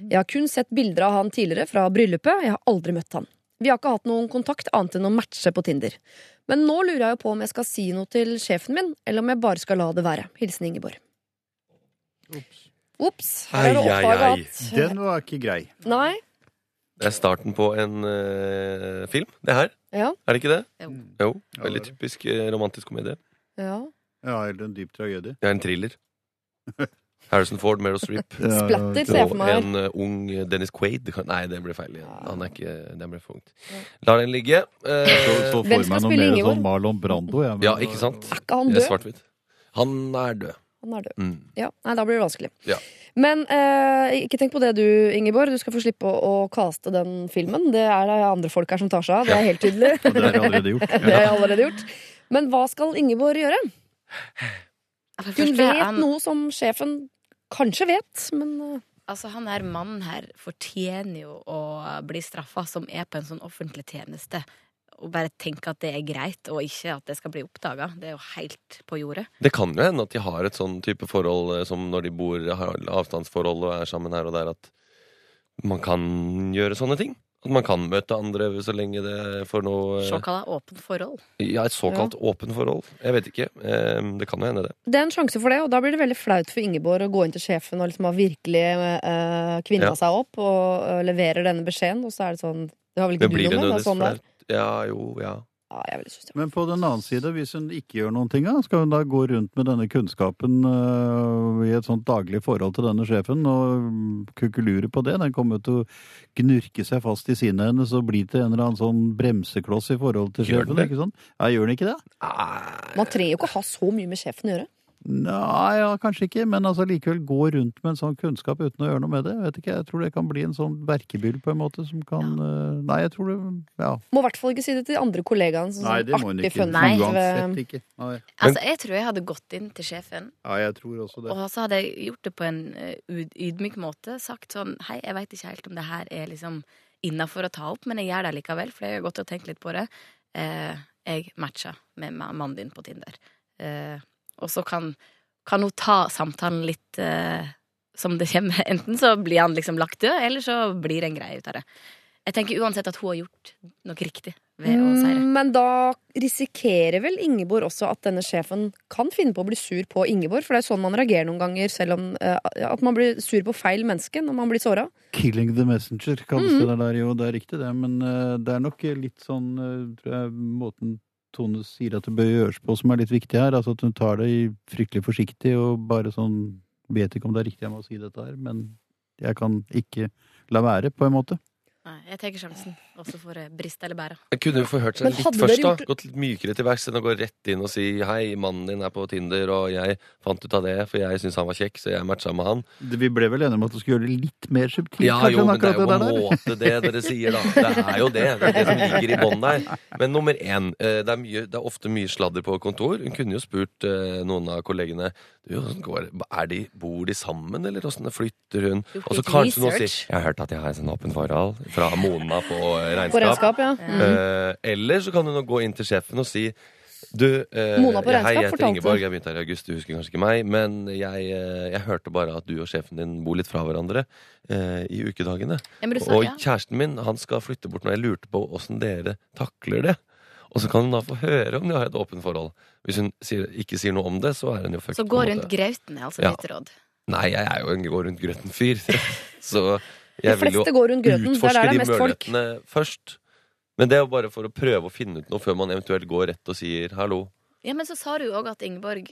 Jeg har kun sett bilder av han tidligere fra bryllupet, jeg har aldri møtt han. Vi har ikke hatt noen kontakt annet enn å matche på Tinder. Men nå lurer jeg jo på om jeg skal si noe til sjefen min, eller om jeg bare skal la det være. Hilsen Ingeborg. Ops. Her er det Ai, ai, oppdaga ai. at Den var ikke grei. Nei. Det er starten på en eh, film, det her. Ja. Er det ikke det? Jo. Jo. Ja, Veldig det er det. typisk eh, romantisk komedie. ja. Ja, eller en dyp tragedie. Det er en thriller. Harrison Ford, Meryl Streep. Splatter, ser jeg for Og meg. her. en eh, ung Dennis Quaid. Nei, det ble feil igjen. Han er ikke Det ble for ungt. La den ligge. Eh, Så, så Hvem for skal meg noe spille mer Ingeborg? sånn Marlon Brando. Ja, men- ja, ikke sant? Er ikke han Det er død? svart-hvitt. Han er død. Han er død. Mm. Ja, nei, da blir det vanskelig. Ja. Men eh, ikke tenk på det du, Ingeborg. Du skal få slippe å, å kaste den filmen. Det er det andre folk her som tar seg av. Det er helt tydelig. Og det er allerede gjort. det har jeg allerede gjort. Men hva skal Ingeborg gjøre? Hun vet han, noe som sjefen kanskje vet, men eh, altså, han her mannen her fortjener jo å bli straffa, som er på en sånn offentlig tjeneste. Og bare tenke at det er greit, og ikke at det skal bli oppdaga. Det er jo helt på jordet. Det kan jo hende at de har et sånn type forhold eh, som når de bor har avstandsforhold og er sammen her og der, at man kan gjøre sånne ting. At man kan møte andre så lenge det får noe Såkalt åpent forhold. Ja, et såkalt åpent forhold. Jeg vet ikke. Eh, Det kan jo hende, det. det er en sjanse for det. Og da blir det veldig flaut for Ingeborg å gå inn til sjefen og liksom ha virkelig uh, kvinna Ja. seg opp og eh, leverer denne beskjeden, og så er det sånn Det har vel ikke du noe med? Det nødvendigvis sånn er. flaut? Ja, jo, ja. Ja, jeg synes det. Men på den annen side, hvis hun ikke gjør noen ting, skal hun da gå rundt med denne kunnskapen uh, i et sånt daglig forhold til denne sjefen og kukulure på det? Den kommer til å gnurke seg fast i sinnet hennes og bli til en eller annen sånn bremsekloss i forhold til Gjør den sjefen. det? ikke sant? Ja, gjør den ikke det? Man trenger jo ikke å ha så mye med sjefen å gjøre. Nei, ja, kanskje ikke, men altså likevel gå rundt med en sånn kunnskap uten å gjøre noe med det. Jeg vet ikke, jeg tror det kan bli en sånn verkebyll på en måte som kan øh, Nei, jeg tror det Ja. Må i hvert fall ikke si det til de andre kollegaene. Sånn, Nei, det må hun ikke. fun Nei. Uansett ikke. Nei. Altså, jeg tror jeg hadde gått inn til sjefen, Ja, jeg tror også det. og så hadde jeg gjort det på en eh, ydmyk måte. Sagt sånn Hei, jeg veit ikke helt om det her er liksom innafor å ta opp, men jeg gjør det likevel, for jeg har gått og tenkt litt på det. Eh, jeg matcha med mannen din på Tinder. Eh, og så kan, kan hun ta samtalen litt eh, som det kommer. Enten så blir han liksom lagt død, eller så blir det en greie ut av det. Jeg tenker uansett at hun har gjort noe riktig ved å seire. Mm, Men da risikerer vel Ingeborg også at denne sjefen kan finne på å bli sur på Ingeborg? For det er sånn man reagerer noen ganger, selv om eh, at man blir sur på feil menneske når man blir såra. 'Killing the messenger' kalles -hmm. det der, jo. Det er riktig, det. Men eh, det er nok litt sånn, eh, tror jeg, måten Tone sier at det bør gjøres på, som er litt viktig her. Altså at hun tar det fryktelig forsiktig og bare sånn Vet ikke om det er riktig jeg må si dette her, men jeg kan ikke la være, på en måte. Nei, jeg tar sjansen, også for brist eller bære. Jeg kunne jo forhørt seg Men litt hadde først, dere da. gjort- Gått litt mykere til verks enn å gå rett inn og si hei, mannen din er på Tinder, og jeg fant ut av det, for jeg syns han var kjekk, så jeg matcha med han. Vi ble vel enige om at du skulle gjøre det litt mer subtilt? Ja, kanskje, jo, enn men det er akkurat jo på en måte det dere sier, da. Det er jo det. Det er det som ligger i bånn der. Men nummer én, eh, det er, mye, det er ofte mye sladder på kontor. Hun kunne jo spurt eh, noen av kollegene du, hvordan går det? er de, Bor de sammen, eller åssen flytter hun? Gjort Og så litt kanskje noen sier research. Jeg har hørt at jeg har et sånt åpent forhold fra Mona på regnskap. På regnskap. ja. Mm. eller så kan hun gå inn til sjefen og si du, eh, Mona på regnskap, hei, jeg heter. Ingeborg, jeg begynte her i august, du husker kanskje ikke meg, men jeg, eh, jeg hørte bare at du og sjefen din bor litt fra hverandre eh, i ukedagene. Ja, sa Og ja. kjæresten min han skal flytte bort, når jeg lurte på åssen dere takler det. Og så kan hun da få høre om de har et åpent forhold. Hvis hun sier, ikke sier noe om det, så er hun jo fucked. Så gå rundt grauten er altså Ja. ditt råd. Nei, jeg er jo en gå rundt grøten-fyr. så De jeg vil jo fleste går rundt grøten. Det er der det de er mest folk. først. Men det er jo bare for å prøve å finne ut noe før man eventuelt går rett og sier hallo. Ja, Men så sa du jo òg at Ingeborg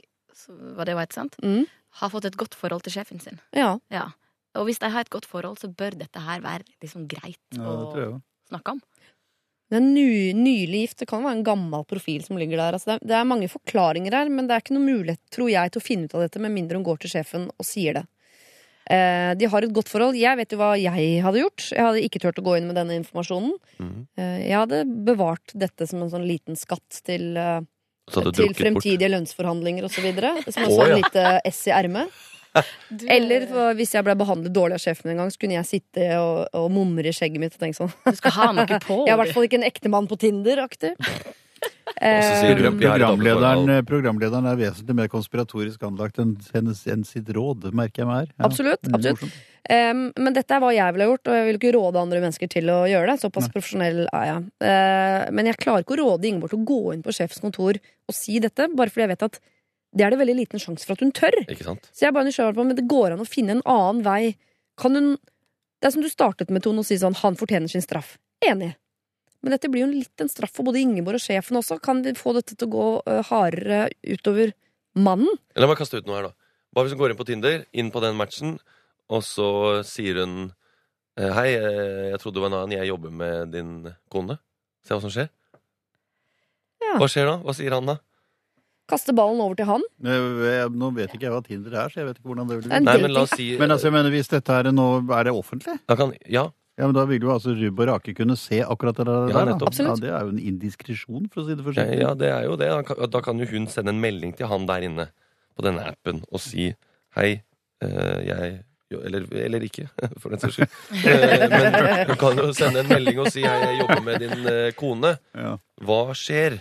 var det jo et sant? Mm. har fått et godt forhold til sjefen sin. Ja. Ja. Og hvis de har et godt forhold, så bør dette her være liksom greit Ja, det å snakke om. Det er ny, nylig gift. Det kan være en gammel profil som ligger der. Altså det, er, det er mange forklaringer her, men det er ikke noe mulighet, tror jeg, til å finne ut av dette med mindre hun går til sjefen og sier det. Eh, de har et godt forhold. Jeg vet jo hva jeg hadde gjort. Jeg hadde ikke turt å gå inn med denne informasjonen. Mm. Eh, jeg hadde bevart dette som en sånn liten skatt til, eh, du til fremtidige bort. lønnsforhandlinger osv. Som en Å, sånn et lite ess i ermet. Eller for- hvis jeg ble behandlet dårlig av sjefen en gang, så kunne jeg sitte og, og mumre i skjegget mitt og tenke sånn Du skal ha noe på. Jeg er i hvert fall ikke en ektemann på Tinder-aktig. Programlederen, programlederen er vesentlig mer konspiratorisk anlagt enn enn sitt råd, merker jeg meg her. Ja. Absolutt. Mm, absolutt. Um, men dette er hva jeg ville ha gjort, og jeg vil ikke råde andre mennesker til å gjøre det. Såpass profesjonell er jeg. Uh, men jeg klarer ikke å råde Ingeborg til å gå inn på sjefens kontor og si dette, bare fordi jeg vet at det er det veldig liten sjanse for at hun tør. Ikke sant? Så jeg er bare nysgjerrig på om det går an å finne en annen vei. Kan hun Det er som du startet med, Tone, å si sånn 'han fortjener sin straff'. Enig. Men dette blir jo litt en straff for både Ingeborg og sjefen også. Kan de få dette til å gå hardere utover mannen? La meg kaste ut noe her, da. Hva hvis hun går inn på Tinder, inn på den matchen, og så sier hun eh, Hei, eh, jeg trodde du var en annen. Jeg jobber med din kone. Se hva som skjer. Ja. Hva skjer da? Hva sier han da? Kaste ballen over til han? Nå vet ikke jeg hva Tinder er, så jeg vet ikke hvordan det vil bli. Nei, men la oss si Men altså, jeg mener, hvis dette er nå Er det offentlig? da kan, Ja, Ja, men Da vil jo altså Rubb og Rake kunne se akkurat det der. Ja, nettopp. Ja, det er jo en indiskresjon, for å si det ja, forsiktig. ja, det er jo det. Da kan, jo hun sende en melding til han der inne på denne appen og si Hei, eh, jeg eller, eller ikke, for den saks skyld. Eh, Men hun kan jo sende en melding og si Hei, jeg jobber med din eh, kone. Hva skjer?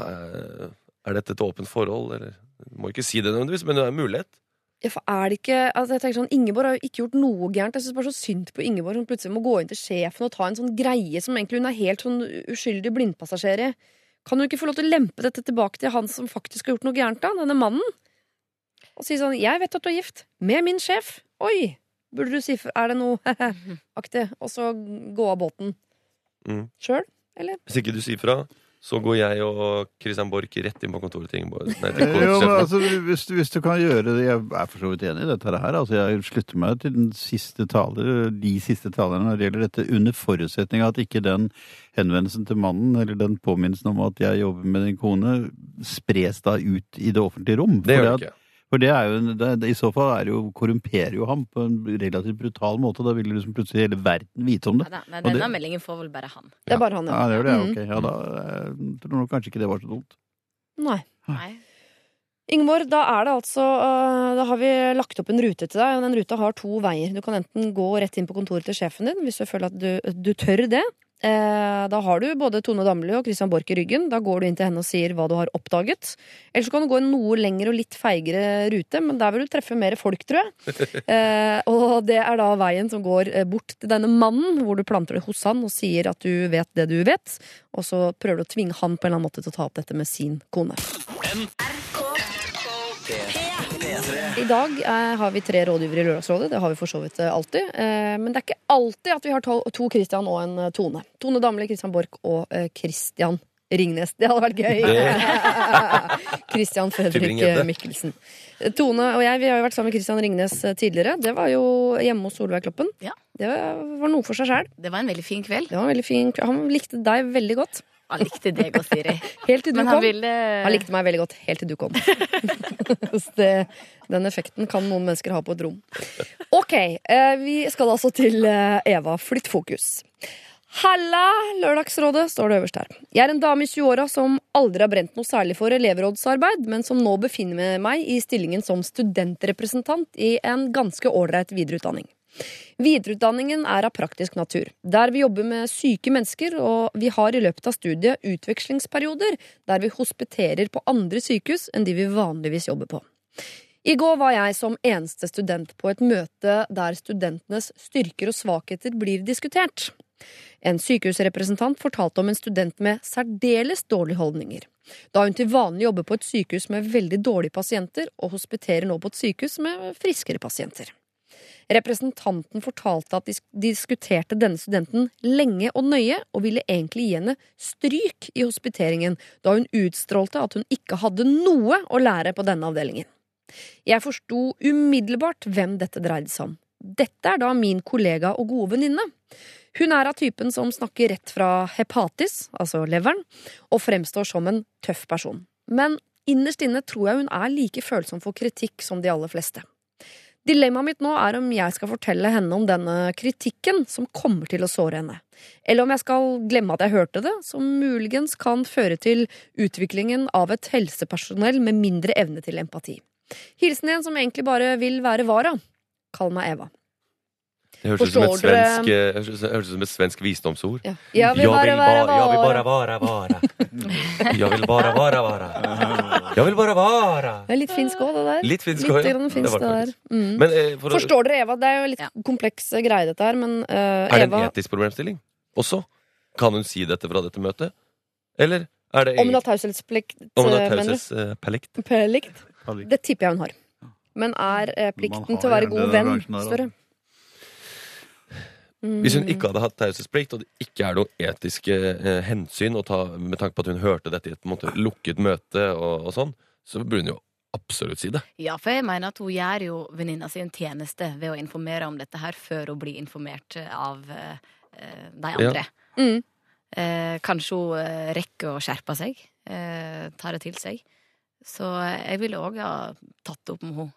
Er dette et åpent forhold, eller? Du må ikke si det nødvendigvis, men det er en mulighet. Ja, for er det ikke altså jeg tenker sånn, Ingeborg har jo ikke gjort noe gærent. Jeg synes bare så synd på Ingeborg som plutselig må gå inn til sjefen og ta en sånn greie som egentlig hun er helt sånn uskyldig blindpassasjer i. Kan hun ikke få lov til å lempe dette tilbake til han som faktisk har gjort noe gærent, da? Denne mannen? Og si sånn 'Jeg vet at du er gift. Med min sjef. Oi! Burde du si Er det noe aktig? Og så gå av båten. Mm. Sjøl? Hvis ikke du sier fra, så går jeg og Christian Borch rett inn på kontoret til Ingeborg. Nei, til Jo, men altså, hvis, du- hvis du kan gjøre det Jeg er for så vidt enig i dette her. Altså, jeg slutter meg til den siste taler, de siste talerne når det gjelder dette, under forutsetning av at ikke den henvendelsen til mannen, eller den påminnelsen om at jeg jobber med din kone, spres da ut i det offentlige rom. Det gjør det ikke. For det er jo, det, det, I så fall er det jo, korrumperer jo ham på en relativt brutal måte. Da vil liksom plutselig hele verden vite om det. Nei, nei, denne meldingen får vel bare han. Det er bare han, Ja, ja det gjør det. Mm. Ok, ja, da jeg tror jeg nok kanskje ikke det var så dumt. Nei. Nei. Ingeborg, da er det altså øh, Da har vi lagt opp en rute til deg, og den ruta har to veier. Du kan enten gå rett inn på kontoret til sjefen din hvis du føler at du, du tør det. Eh, da har du både Tone Damli og Christian Borch i ryggen. Da går du inn til henne og sier hva du har oppdaget. Eller så kan du gå en noe lengre og litt feigere rute, men der vil du treffe mer folk, tror jeg. Eh, og det er da veien som går eh, bort til denne mannen, hvor du planter det hos han og sier at du vet det du vet. Og så prøver du å tvinge han på en eller annen måte til å ta opp dette med sin kone. I dag eh, har vi tre rådgivere i Lørdagsrådet. Det har vi for så vidt eh, alltid. Eh, men det er ikke alltid at vi har to, to Christian og en eh, Tone. Tone Damli, Christian Borch og eh, Christian Ringnes. Det hadde vært gøy. Christian Fredrik Mikkelsen. Tone og jeg vi har jo vært sammen med Christian Ringnes eh, tidligere. Det var jo hjemme hos Solveig Kloppen. Ja. Det var noe for seg sjæl. Det var en veldig fin kveld. Det var en veldig fin kveld. Han likte deg veldig godt. Han likte deg og Siri. Helt til du Men kom. han ville Han likte meg veldig godt helt til du kom. Det, den effekten kan noen mennesker ha på et rom. Ok, eh, vi skal altså til eh, Eva. Flytt fokus. Halla, Lørdagsrådet, står det øverst her. Jeg er en dame i 20-åra som aldri har brent noe særlig for elevrådsarbeid, men som nå befinner meg i stillingen som studentrepresentant i en ganske ålreit videreutdanning. Videreutdanningen er av praktisk natur, der vi jobber med syke mennesker, og vi har i løpet av studiet utvekslingsperioder der vi hospiterer på andre sykehus enn de vi vanligvis jobber på. I går var jeg som eneste student på et møte der studentenes styrker og svakheter blir diskutert. En sykehusrepresentant fortalte om en student med særdeles dårlige holdninger. Da hun til vanlig jobber på et sykehus med veldig dårlige pasienter, og hospiterer nå på et sykehus med friskere pasienter. Representanten fortalte at de diskuterte denne studenten lenge og nøye, og ville egentlig gi henne stryk i hospiteringen, da hun utstrålte at hun ikke hadde noe å lære på denne avdelingen. Jeg forsto umiddelbart hvem dette dreide seg om. Dette er da min kollega og gode venninne. Hun er av typen som snakker rett fra hepatis, altså leveren, og fremstår som en tøff person. Men innerst inne tror jeg hun er like følsom for kritikk som de aller fleste. Dilemmaet mitt nå er om jeg skal fortelle henne om denne kritikken som kommer til å såre henne, eller om jeg skal glemme at jeg hørte det, som muligens kan føre til utviklingen av et helsepersonell med mindre evne til empati. Hilsen en som egentlig bare vil være vara. Kall meg Eva. Det høres ut som eh, ut som et svensk visdomsord. Ja. Jeg vil bare ba- være jag Jeg vara. bare vara vara. Jag vill bara vara vara. Jag vil bare være Det er litt finsk òg, det der. Litt finsk Litt også, ja. grann finsk, det det der. Mm. Men eh, for Forstår dere, Eva? Det er jo litt Ja. kompleks greie, dette her, men eh, er det en etisk problemstilling også? Kan hun si dette fra dette møtet? Eller er det Om hun har egentlig taushetsplikt, om hun har eh, mener du? taushetsplikt? Det tipper jeg hun har. Men er eh, plikten har til å være god venn større? Hvis hun ikke hadde hatt taushetsplikt, og det ikke er noen etiske eh, hensyn å ta med tanke på at hun hørte dette i et måte, lukket møte, og, og sånn, så burde hun jo absolutt si det. Ja, for jeg mener at hun gjør jo venninna si en tjeneste ved å informere om dette her før hun blir informert av eh, de andre. Mm. Eh, kanskje hun eh, rekker å skjerpe seg, eh, ta det til seg. Så jeg ville òg ha tatt det opp med henne.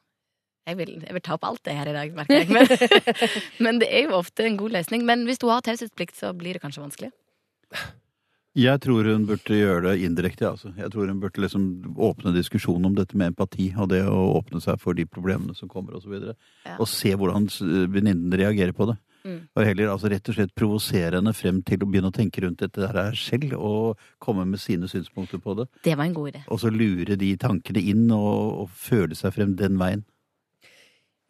Jeg vil, jeg vil ta opp alt det her i dag, merker jeg. Men, men det er jo ofte en god løsning. Men hvis du har taushetsplikt, så blir det kanskje vanskelig. Jeg tror hun burde gjøre det indirekte. Altså. Jeg tror hun burde liksom åpne diskusjonen om dette med empati, og det å åpne seg for de problemene som kommer, osv. Og, Ja. og se hvordan s- venninnen reagerer på det. Mm. Og heller altså, rett og slett provosere henne frem til å begynne å tenke rundt dette her selv, og komme med sine synspunkter på det. Det var en god idé. Og så lure de tankene inn, og, og føle seg frem den veien.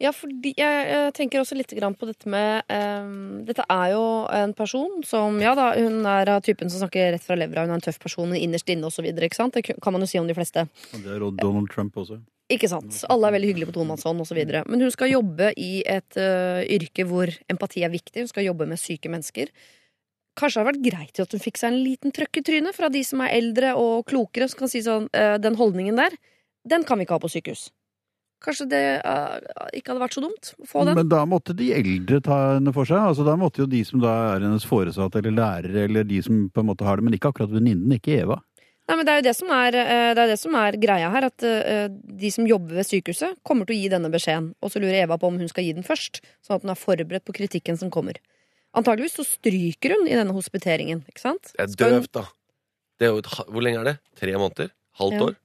Ja, fordi jeg, jeg, tenker også litt grann på dette med um, Dette er jo en person som Ja da, hun er av typen som snakker rett fra levra, hun er en tøff person innerst inne osv. Det kan man jo si om de fleste. Det er Donald Trump også. Ikke sant? Alle er veldig hyggelige på tomannshånd osv. Men hun skal jobbe i et uh, yrke hvor empati er viktig. Hun skal jobbe med syke mennesker. Kanskje det hadde vært greit at hun fikk seg en liten trøkk i trynet fra de som er eldre og klokere, som kan si sånn uh, Den holdningen der, den kan vi ikke ha på sykehus. Kanskje det uh, ikke hadde vært så dumt å få den? Men da måtte de eldre ta henne for seg. Altså, da måtte jo de som da er hennes foresatte eller lærere, eller de som på en måte har det, men ikke akkurat venninnen, ikke Eva. Nei, men Det er jo det som er, eh, det er, det som er greia her. At eh, de som jobber ved sykehuset, kommer til å gi denne beskjeden. Og så lurer Eva på om hun skal gi den først, sånn at hun er forberedt på kritikken som kommer. Antageligvis så stryker hun i denne hospiteringen. ikke sant? Det er døvt, da. Det er jo et, hvor lenge er det? Tre måneder? Halvt Ja. år?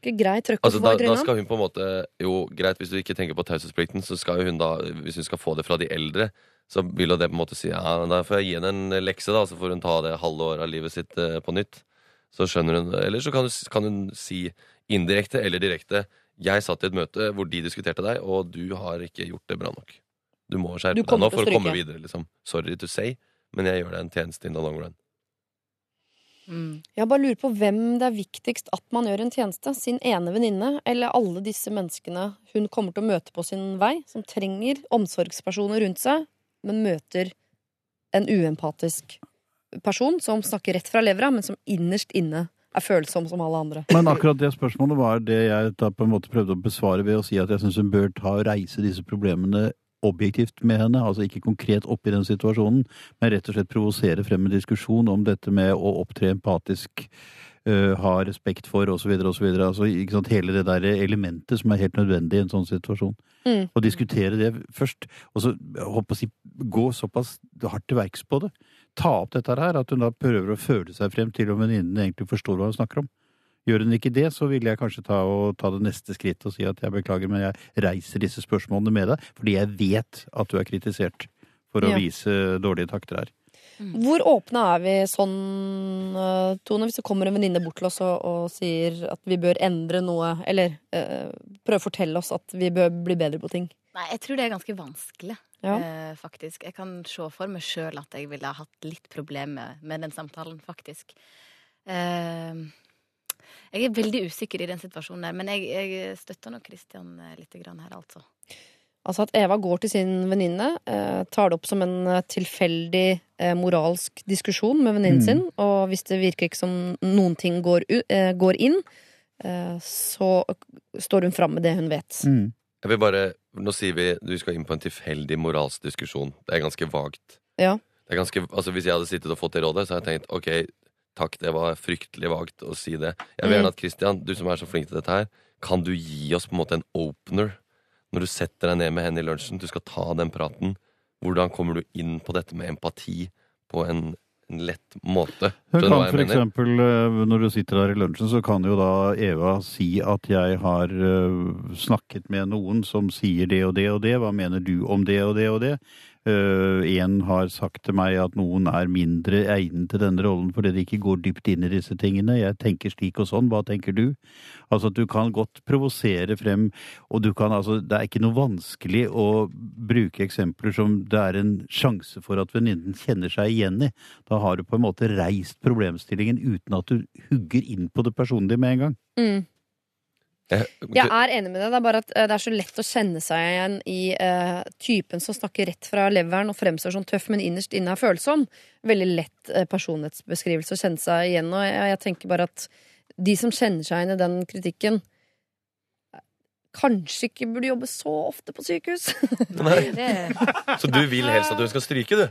Ikke greit trøkk Altså, da, da skal hun på en måte Jo, greit, hvis du ikke tenker på taushetsplikten, så skal hun da, hvis hun skal få det fra de eldre, så vil det på en måte si ja, da får jeg gi henne en lekse, da, så får hun ta det halve året av livet sitt eh, på nytt. Så skjønner hun Eller så kan kan hun si indirekte eller direkte jeg satt i et møte hvor de diskuterte deg, og du har ikke gjort det bra nok. Du må Du skjerpe deg nå for å komme videre. liksom Sorry to say, men jeg gjør deg en tjeneste in the long run. Mm. Jeg bare lurer på hvem det er viktigst at man gjør en tjeneste. Sin ene venninne, eller alle disse menneskene hun kommer til å møte på sin vei, som trenger omsorgspersoner rundt seg, men møter en uempatisk person som snakker rett fra levra, men som innerst inne er følsom som alle andre. Men akkurat det spørsmålet var det jeg da på en måte prøvde å besvare ved å si at jeg syns hun bør ta og reise disse problemene objektivt med henne, altså ikke konkret opp i den situasjonen, men rett og slett provosere frem en diskusjon om dette med å opptre empatisk, uh, ha respekt for osv. osv. Altså, ikke sant, hele det der elementet som er helt nødvendig i en sånn situasjon. Mm. Og diskutere det først, og så håper å si, gå såpass hardt til verks på det. Ta opp dette her, at hun da prøver å føle seg frem til om venninnen egentlig forstår hva hun snakker om. Gjør hun ikke det, så vil jeg kanskje ta, og ta det neste skrittet og si at jeg beklager, men jeg reiser disse spørsmålene med deg, fordi jeg vet at du er kritisert for å Ja. vise dårlige takter her. Hvor åpne er vi sånn, eh, Tone, hvis det kommer en venninne bort til oss og, og sier at vi bør endre noe, eller uh, prøve å fortelle oss at vi bør bli bedre på ting? Nei, jeg tror det er ganske vanskelig, Ja. eh, faktisk. Jeg kan se for meg sjøl at jeg ville ha hatt litt problemer med den samtalen, faktisk. Eh, jeg er veldig usikker i den situasjonen der, men jeg, jeg støtter nok Kristian litt her, altså. Altså at Eva går til sin venninne, eh, tar det opp som en eh, tilfeldig eh, moralsk diskusjon med venninnen Mm. sin, og hvis det virker ikke som noen ting går, eh, går inn, eh, så står hun fram med det hun vet. Jeg vil bare, Nå sier vi du skal inn på en tilfeldig moralsk diskusjon. Det er ganske vagt. Ja. Det er ganske, altså Hvis jeg hadde sittet og fått det rådet, så hadde jeg tenkt ok, takk, det var fryktelig vagt å si det. Jeg vil Mm. gjerne at Christian, du som er så flink til dette her, kan du gi oss på en måte en opener når du setter deg ned med henne i lunsjen? Du skal ta den praten. Hvordan kommer du inn på dette med empati på en, en lett måte? Hun kan for eksempel, øh, når du sitter der i lunsjen, så kan jo da Eva si at jeg har øh, snakket med noen som sier det og det og det, hva mener du om det og det og det? Øh, en har sagt til meg at noen er mindre egnet til denne rollen fordi de ikke går dypt inn i disse tingene. Jeg tenker slik og sånn, hva tenker du? Altså at du kan godt provosere frem, og du kan altså, det er ikke noe vanskelig å bruke eksempler som det er en sjanse for at venninnen kjenner seg igjen i. Da har du på en måte reist problemstillingen uten at du hugger inn på det personlige med en gang. Mm. Jeg, er enig med deg. Det er bare at eh, det er så lett å kjenne seg igjen i uh, typen som snakker rett fra leveren og fremstår som tøff, men innerst inne er følsom. Veldig lett uh, personlighetsbeskrivelse å kjenne seg igjen. Og jeg, jeg tenker bare at de som kjenner seg igjen i den kritikken, kanskje ikke burde jobbe så ofte på sykehus. Nei. Så du vil helst at hun skal stryke, du?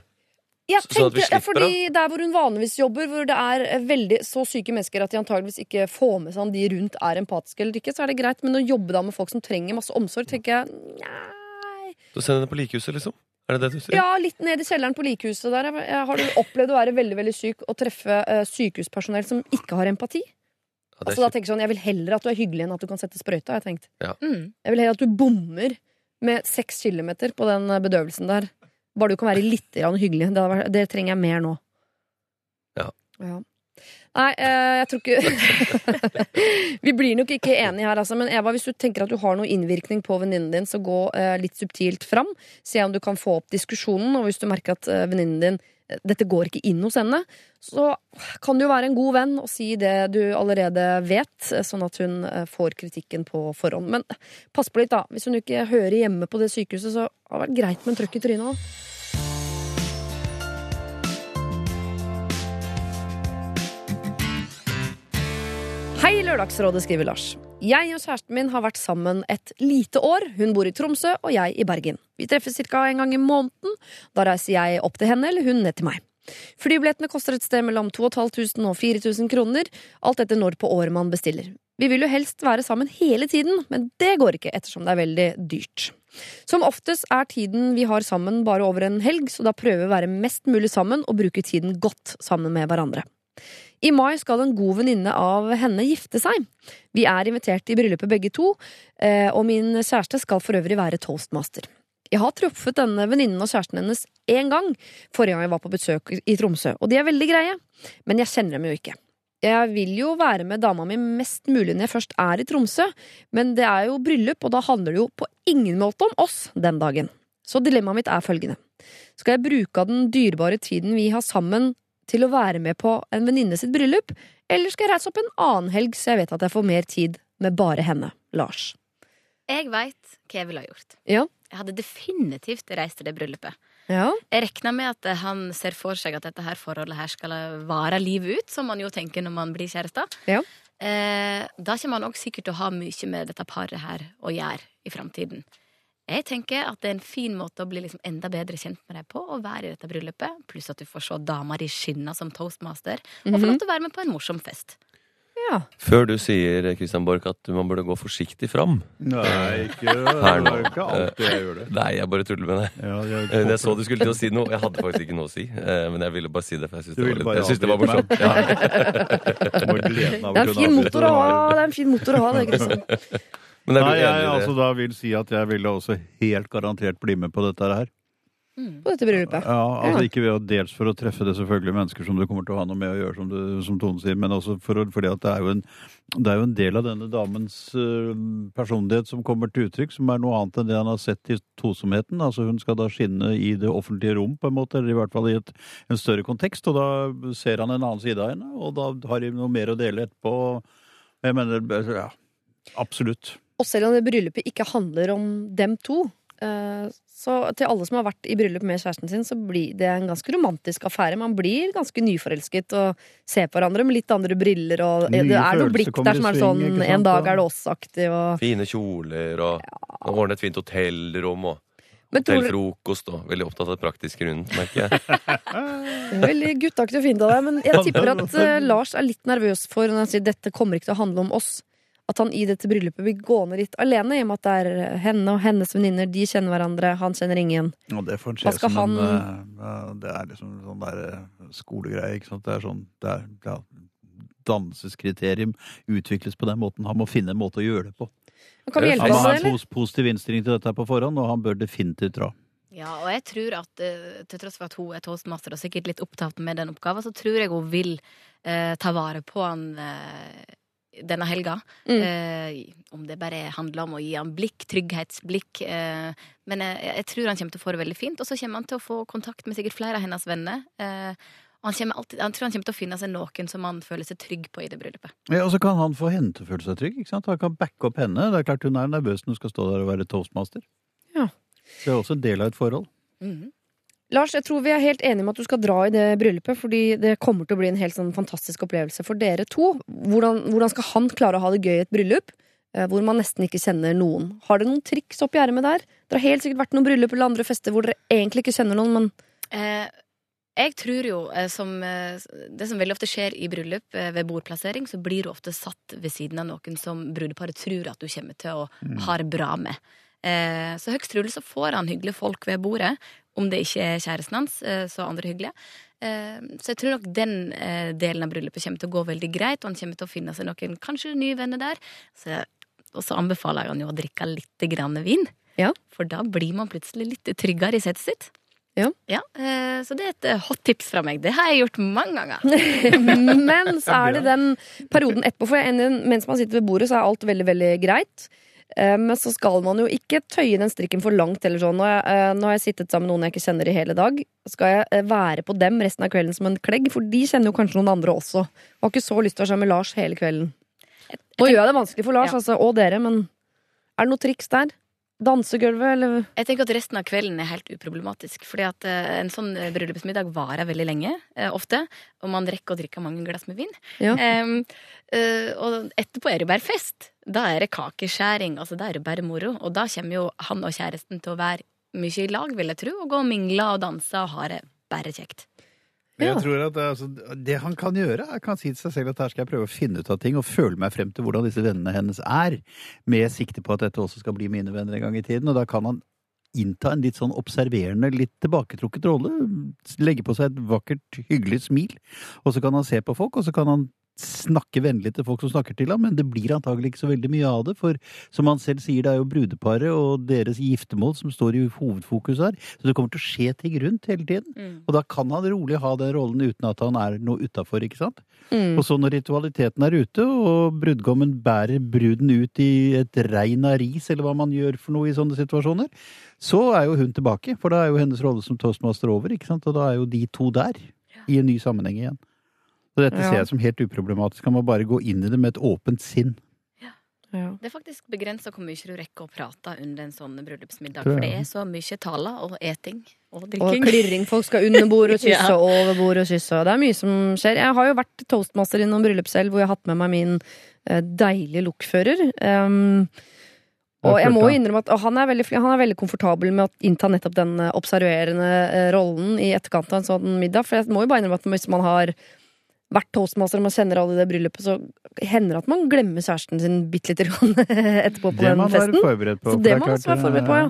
Jeg tenker, ja, fordi Der hvor hun vanligvis jobber, hvor det er eh, veldig så syke mennesker at de antageligvis ikke får med seg om de rundt er empatiske eller ikke, så er det greit. Men å jobbe da med folk som trenger masse omsorg, tenker jeg nei. Du sender henne på likehuset, liksom? Er det det du sier? Ja, litt ned i kjelleren på likehuset der. Jeg- Har opplevd å være veldig veldig syk og treffe eh, sykehuspersonell som ikke har empati? Ja, Altså da tenker jeg sånn, Jeg vil heller at du er hyggelig enn at du kan sette sprøyta. har Jeg tenkt mm. Jeg vil heller at du bommer med seks kilometer på den eh, bedøvelsen der. Bare du kan være litt hyggelig. Det, vært- det trenger jeg mer nå. Ja. Nei, eh, jeg tror ikke Vi blir nok ikke enige her, altså. Men Eva, hvis du tenker at du har noe innvirkning på venninnen din, så gå eh, litt subtilt fram. Se om du kan få opp diskusjonen. Og hvis du merker at eh, venninnen din dette går ikke inn hos henne, så kan du være en god venn og si det du allerede vet, sånn at hun eh, får kritikken på forhånd. Men pass på litt, da. Hvis hun ikke hører hjemme på det sykehuset, så har det vært greit med en trøkk i trynet òg. Hei, Lørdagsrådet, skriver Lars. Jeg og kjæresten min har vært sammen et lite år. Hun bor i Tromsø, og jeg i Bergen. Vi treffes ca. en gang i måneden. Da reiser jeg opp til henne, eller hun ned til meg. Flybillettene koster et sted mellom 2500 og 4000 kroner, alt etter når på året man bestiller. Vi vil jo helst være sammen hele tiden, men det går ikke ettersom det er veldig dyrt. Som oftest er tiden vi har sammen bare over en helg, så da prøver vi å være mest mulig sammen og bruke tiden godt sammen med hverandre. I mai skal en god venninne av henne gifte seg. Vi er invitert i bryllupet begge to, eh, og min kjæreste skal for øvrig være toastmaster. Jeg har truffet denne venninnen og kjæresten hennes én gang, forrige gang jeg var på besøk i Tromsø, og de er veldig greie, men jeg kjenner dem jo ikke. Jeg vil jo være med dama mi mest mulig når jeg først er i Tromsø, men det er jo bryllup, og da handler det jo på ingen måte om oss den dagen. Så dilemmaet mitt er følgende. Skal jeg bruke av den dyrebare tiden vi har sammen til å være med på en venninne sitt bryllup, eller skal jeg reise opp en annen helg så jeg vet at jeg får mer tid med bare henne, Lars? Jeg veit hva jeg ville ha gjort. Ja. Jeg hadde definitivt reist til det bryllupet. Ja. Jeg regner med at han ser for seg at dette her forholdet her skal vare livet ut, som man jo tenker når man blir kjærester. Ja. Eh, da kommer han òg sikkert til å ha mye med dette paret her å gjøre i framtiden. Jeg tenker at det er en fin måte å bli liksom enda bedre kjent med deg på, å være i dette bryllupet, pluss at du får se damer i skinna som toastmaster, og få lov til å være med på en morsom fest. ja. Før du sier Christian Borch, at man burde gå forsiktig fram Nei, ikke, Her nå. det er ikke alltid jeg gjør det. Nei, jeg bare tuller med deg. Ja, jeg, Eh, Jeg så du skulle til å si noe. Jeg hadde faktisk ikke noe å si, eh, men jeg ville bare si det. For jeg syns det, litt- det var morsomt. Ja. Det er en fin motor å det. ha, det er en fin motor å ha, det, Kristian. Men er Nei, blir jeg i det. altså da vil si at jeg ville også helt garantert bli med på dette her. På dette bryllupet. Ja, altså Ikke ved å dels for å treffe det selvfølgelig mennesker som du kommer til å ha noe med å gjøre, som, du, som Tone sier, men også for, fordi at det er, jo en, det er jo en del av denne damens uh, personlighet som kommer til uttrykk, som er noe annet enn det han har sett i tosomheten. Altså Hun skal da skinne i det offentlige rom, på en måte, eller i hvert fall i et, en større kontekst, og da ser han en annen side av henne, og da har de noe mer å dele etterpå. Jeg mener, ja, absolutt. Og selv om det bryllupet ikke handler om dem to, eh, så til alle som har vært i bryllup med kjæresten sin, så blir det en ganske romantisk affære. Man blir ganske nyforelsket og ser på hverandre med litt andre briller, og Nye det er noe blikk der som er sånn sant, En dag er det oss-aktig, og Fine kjoler og, ja. ordne et fint hotellrom og hotellfrokost og veldig opptatt av det praktiske rundt, merker jeg. Veldig guttaktig og fint av deg, men jeg tipper at eh, Lars er litt nervøs for når han sier dette kommer ikke til å handle om oss. At han i dette bryllupet blir gående litt alene, i og med at det er henne og hennes venninner. De kjenner hverandre, han kjenner ingen. Og det får en Hva som han- en Det er liksom sånn der eh, skolegreie, ikke sant. Det er sånn det er, ja, Dannelseskriterium utvikles på den måten. Han må finne en måte å gjøre det på. Kan vi Han må ha en pos positiv innstilling til dette på forhånd, og han bør definitivt dra. Ja, og jeg tror at eh, til tross for at hun er toastmaster og sikkert litt opptatt med den oppgaven, så tror jeg hun vil eh, ta vare på han eh, denne helga. Mm. Eh, om det bare handler om å gi han blikk, trygghetsblikk. Eh, men jeg, jeg tror han kommer til å få det veldig fint. Og så kommer han til å få kontakt med sikkert flere av hennes venner. Eh, og han, alltid, han tror han kommer til å finne seg noen som han føler seg trygg på i det bryllupet. Ja, Og så kan han få henne til å føle seg trygg. ikke sant? Han kan backe opp henne. Det er klart Hun er nervøs når hun skal stå der og være toastmaster. Ja. Det er også en del av et forhold. Mhm. Lars, jeg tror vi er helt enige om at du skal dra i det bryllupet, fordi det kommer til å bli en helt sånn fantastisk opplevelse for dere to. Hvordan, hvordan skal han klare å ha det gøy i et bryllup eh, hvor man nesten ikke kjenner noen? Har dere noen triks oppi ermet der? Dere har helt sikkert vært noen bryllup eller andre fester hvor dere egentlig ikke kjenner noen, men Eh, jeg tror jo, eh, som eh, det som veldig ofte skjer i bryllup, ved bordplassering, så blir du ofte satt ved siden av noen som brudeparet tror at du kommer til å ha det bra med. Eh, så høyst trolig så får han hyggelige folk ved bordet, om det ikke er kjæresten hans, eh, så andre hyggelige. Eh, så jeg tror nok den eh, delen av bryllupet kommer til å gå veldig greit, og han kommer til å finne seg noen kanskje nye venner der. Så, og så anbefaler jeg han jo å drikke litt grann vin, Ja. for da blir man plutselig litt tryggere i settet sitt. Ja. Ja, eh, så det er et hot tips fra meg. Det har jeg gjort mange ganger. Men så er det den perioden etterpå. For mens man sitter ved bordet, så er alt veldig, veldig greit. Men så skal man jo ikke tøye den strikken for langt. eller sånn. Nå har jeg, eh, nå har jeg sittet sammen med noen jeg ikke kjenner i hele dag. Skal jeg eh, være på dem resten av kvelden som en klegg? For de kjenner jo kanskje noen andre også. Jeg har ikke så lyst til å være sammen med Lars hele kvelden. Nå gjør jeg det vanskelig for Lars Ja. altså, og dere, men er det noe triks der? Dansegulvet, eller Jeg tenker at resten av kvelden er helt uproblematisk. Fordi at eh, en sånn eh, bryllupsmiddag varer veldig lenge, eh, ofte. Og man rekker å drikke mange glass med vin. Ja. Um, uh, og etterpå er det bare fest. Da er det kakeskjæring. Altså, da er det bare moro. Og da kommer jo han og kjæresten til å være mye i lag, vil jeg tro. Og gå og mingle og danse og ha det bare kjekt. Men jeg tror at altså, det han kan gjøre, er kan si til seg selv at her skal jeg prøve å finne ut av ting og føle meg frem til hvordan disse vennene hennes er, med sikte på at dette også skal bli mine venner en gang i tiden. Og da kan han innta en litt sånn observerende, litt tilbaketrukket rolle. Legge på seg et vakkert, hyggelig smil. Og så kan han se på folk, og så kan han snakke vennlig til folk som snakker til ham, men det blir antagelig ikke så veldig mye av det. For som han selv sier, det er jo brudeparet og deres giftermål som står i hovedfokus her. Så det kommer til å skje ting rundt hele tiden. Og da kan han rolig ha den rollen uten at han er noe utafor, ikke sant? Mm. Og så når ritualiteten er ute, og brudgommen bærer bruden ut i et regn av ris, eller hva man gjør for noe i sånne situasjoner, så er jo hun tilbake. For da er jo hennes rolle som toastmaster over, ikke sant? Og da er jo de to der. I en ny sammenheng igjen. Så dette Ja. ser jeg som helt uproblematisk. Kan må bare gå inn i det med et åpent sinn. Ja. Det er faktisk begrensa hvor mye du rekker å prate under en sånn bryllupsmiddag. For det er så mye taler og eting. Og drikking. Og klirring. Folk skal under bord og kysse, Ja. over bord og kysse. Det er mye som skjer. Jeg har jo vært toastmaster innom bryllup selv, hvor jeg har hatt med meg min eh, deilige lokfører. Um, og jeg må innrømme at han er, veldig, han er veldig komfortabel med å innta nettopp den eh, observerende eh, rollen i etterkant av en sånn middag. For jeg må jo bare innrømme at hvis man har vært toastmaster og man kjenner alle i det bryllupet, så hender det at man glemmer kjæresten sin bitte lite grann etterpå på Det den må man være festen. forberedt på. Så det er må man også være forberedt på, ja.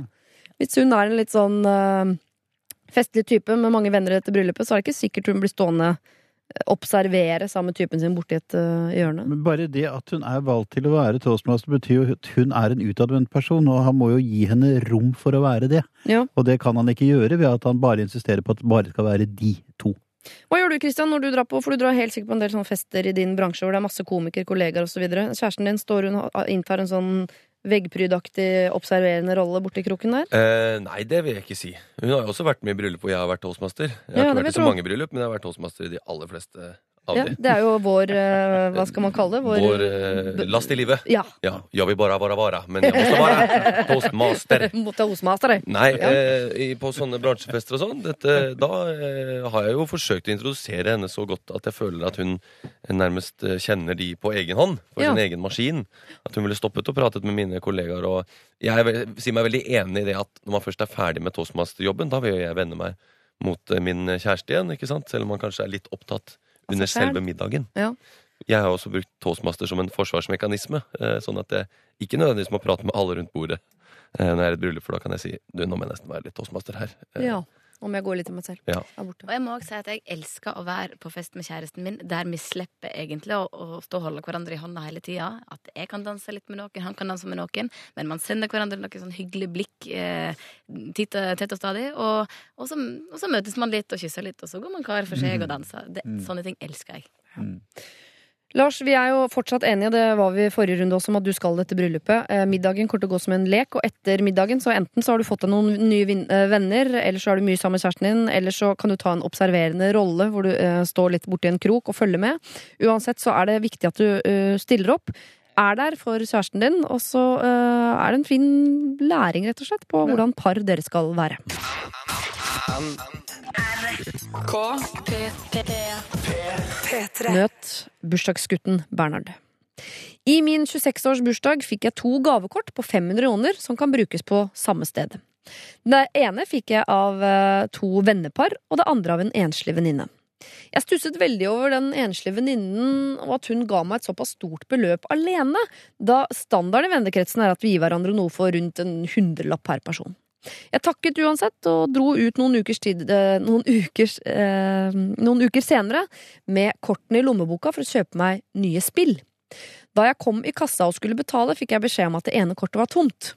Hvis hun er en litt sånn uh, festlig type med mange venner i dette bryllupet, så er det ikke sikkert hun blir stående eh, observere sammen med typen sin borti et uh, hjørne. Men bare det at hun er valgt til å være toastmaster, betyr jo at hun er en utadvendt person, og han må jo gi henne rom for å være det. Ja. Og det kan han ikke gjøre ved at han bare insisterer på at det bare skal være de. Hva gjør du Christian, når du drar på, for du drar helt sikkert på en del sånne fester i din bransje hvor det er masse komikere, kollegaer osv. Kjæresten din står hun, inntar en sånn veggprydaktig observerende rolle borti kroken der. Eh, nei, det vil jeg ikke si. Hun har jo også vært med i bryllup hvor jeg har vært toastmaster. Jeg har Ja, ikke vært i så mange bryllup, men jeg har vært toastmaster i de aller fleste Ja, de. det er jo vår eh, Hva skal man kalle det? Vår eh, last i livet. Ja. Ja, jeg vil bare være vara, men jeg må være postmaster. Det. Nei, Ja. eh, på sånne bransjefester og sånn, da eh, har jeg jo forsøkt å introdusere henne så godt at jeg føler at hun nærmest eh, kjenner de på egen hånd, for sin egen maskin. At hun ville stoppet og pratet med mine kollegaer. Og jeg er sier meg veldig enig i det at når man først er ferdig med toastmasterjobben, da vil jeg vende meg mot min kjæreste igjen, ikke sant? Selv om man kanskje er litt opptatt under seg selve middagen. Ja. Jeg har også brukt toastmaster som en forsvarsmekanisme, eh, sånn at jeg ikke nødvendigvis må prate med alle rundt bordet eh, når jeg er i et bryllup, for da kan jeg si du, nå må jeg nesten være litt toastmaster her. Eh, Ja. Om jeg går litt i meg selv. Ja. Og jeg må også si at jeg elsker å være på fest med kjæresten min, der vi slipper egentlig å, å stå og holde hverandre i hånda hele tida. At jeg kan danse litt med noen, han kan danse med noen, men man sender hverandre noen sånn hyggelige blikk eh, tett og stadig. Og, og, så, og så møtes man litt og kysser litt, og så går man hver for seg og danser. Det, Sånne ting elsker jeg. Lars, vi er jo fortsatt enige, det var vi i forrige runde også, om at du skal dette bryllupet. Eh, middagen kommer til å gå som en lek, og etter middagen så enten så har du fått deg noen nye eh, venner, eller så er du mye sammen med kjæresten din, eller så kan du ta en observerende rolle hvor du uh, står litt borti en krok og følger med. Uansett så er det viktig at du uh, stiller opp. Er der for kjæresten din, og så uh, er det en fin læring, rett og slett, på hvordan par dere skal være. P3. Møt bursdagsgutten Bernhard. I min 26-års bursdag fikk jeg to gavekort på 500 kroner som kan brukes på samme sted. Det ene fikk jeg av eh, to vennepar, og det andre av en enslig venninne. Jeg stusset veldig over den enslige venninnen og at hun ga meg et såpass stort beløp alene, da standarden i vennekretsen er at vi gir hverandre noe for rundt en hundrelapp per person. Jeg takket uansett og dro ut noen ukers tid eh, noen, ukers, eh, noen uker senere med kortene i lommeboka for å kjøpe meg nye spill. Da jeg kom i kassa og skulle betale, fikk jeg beskjed om at det ene kortet var tomt.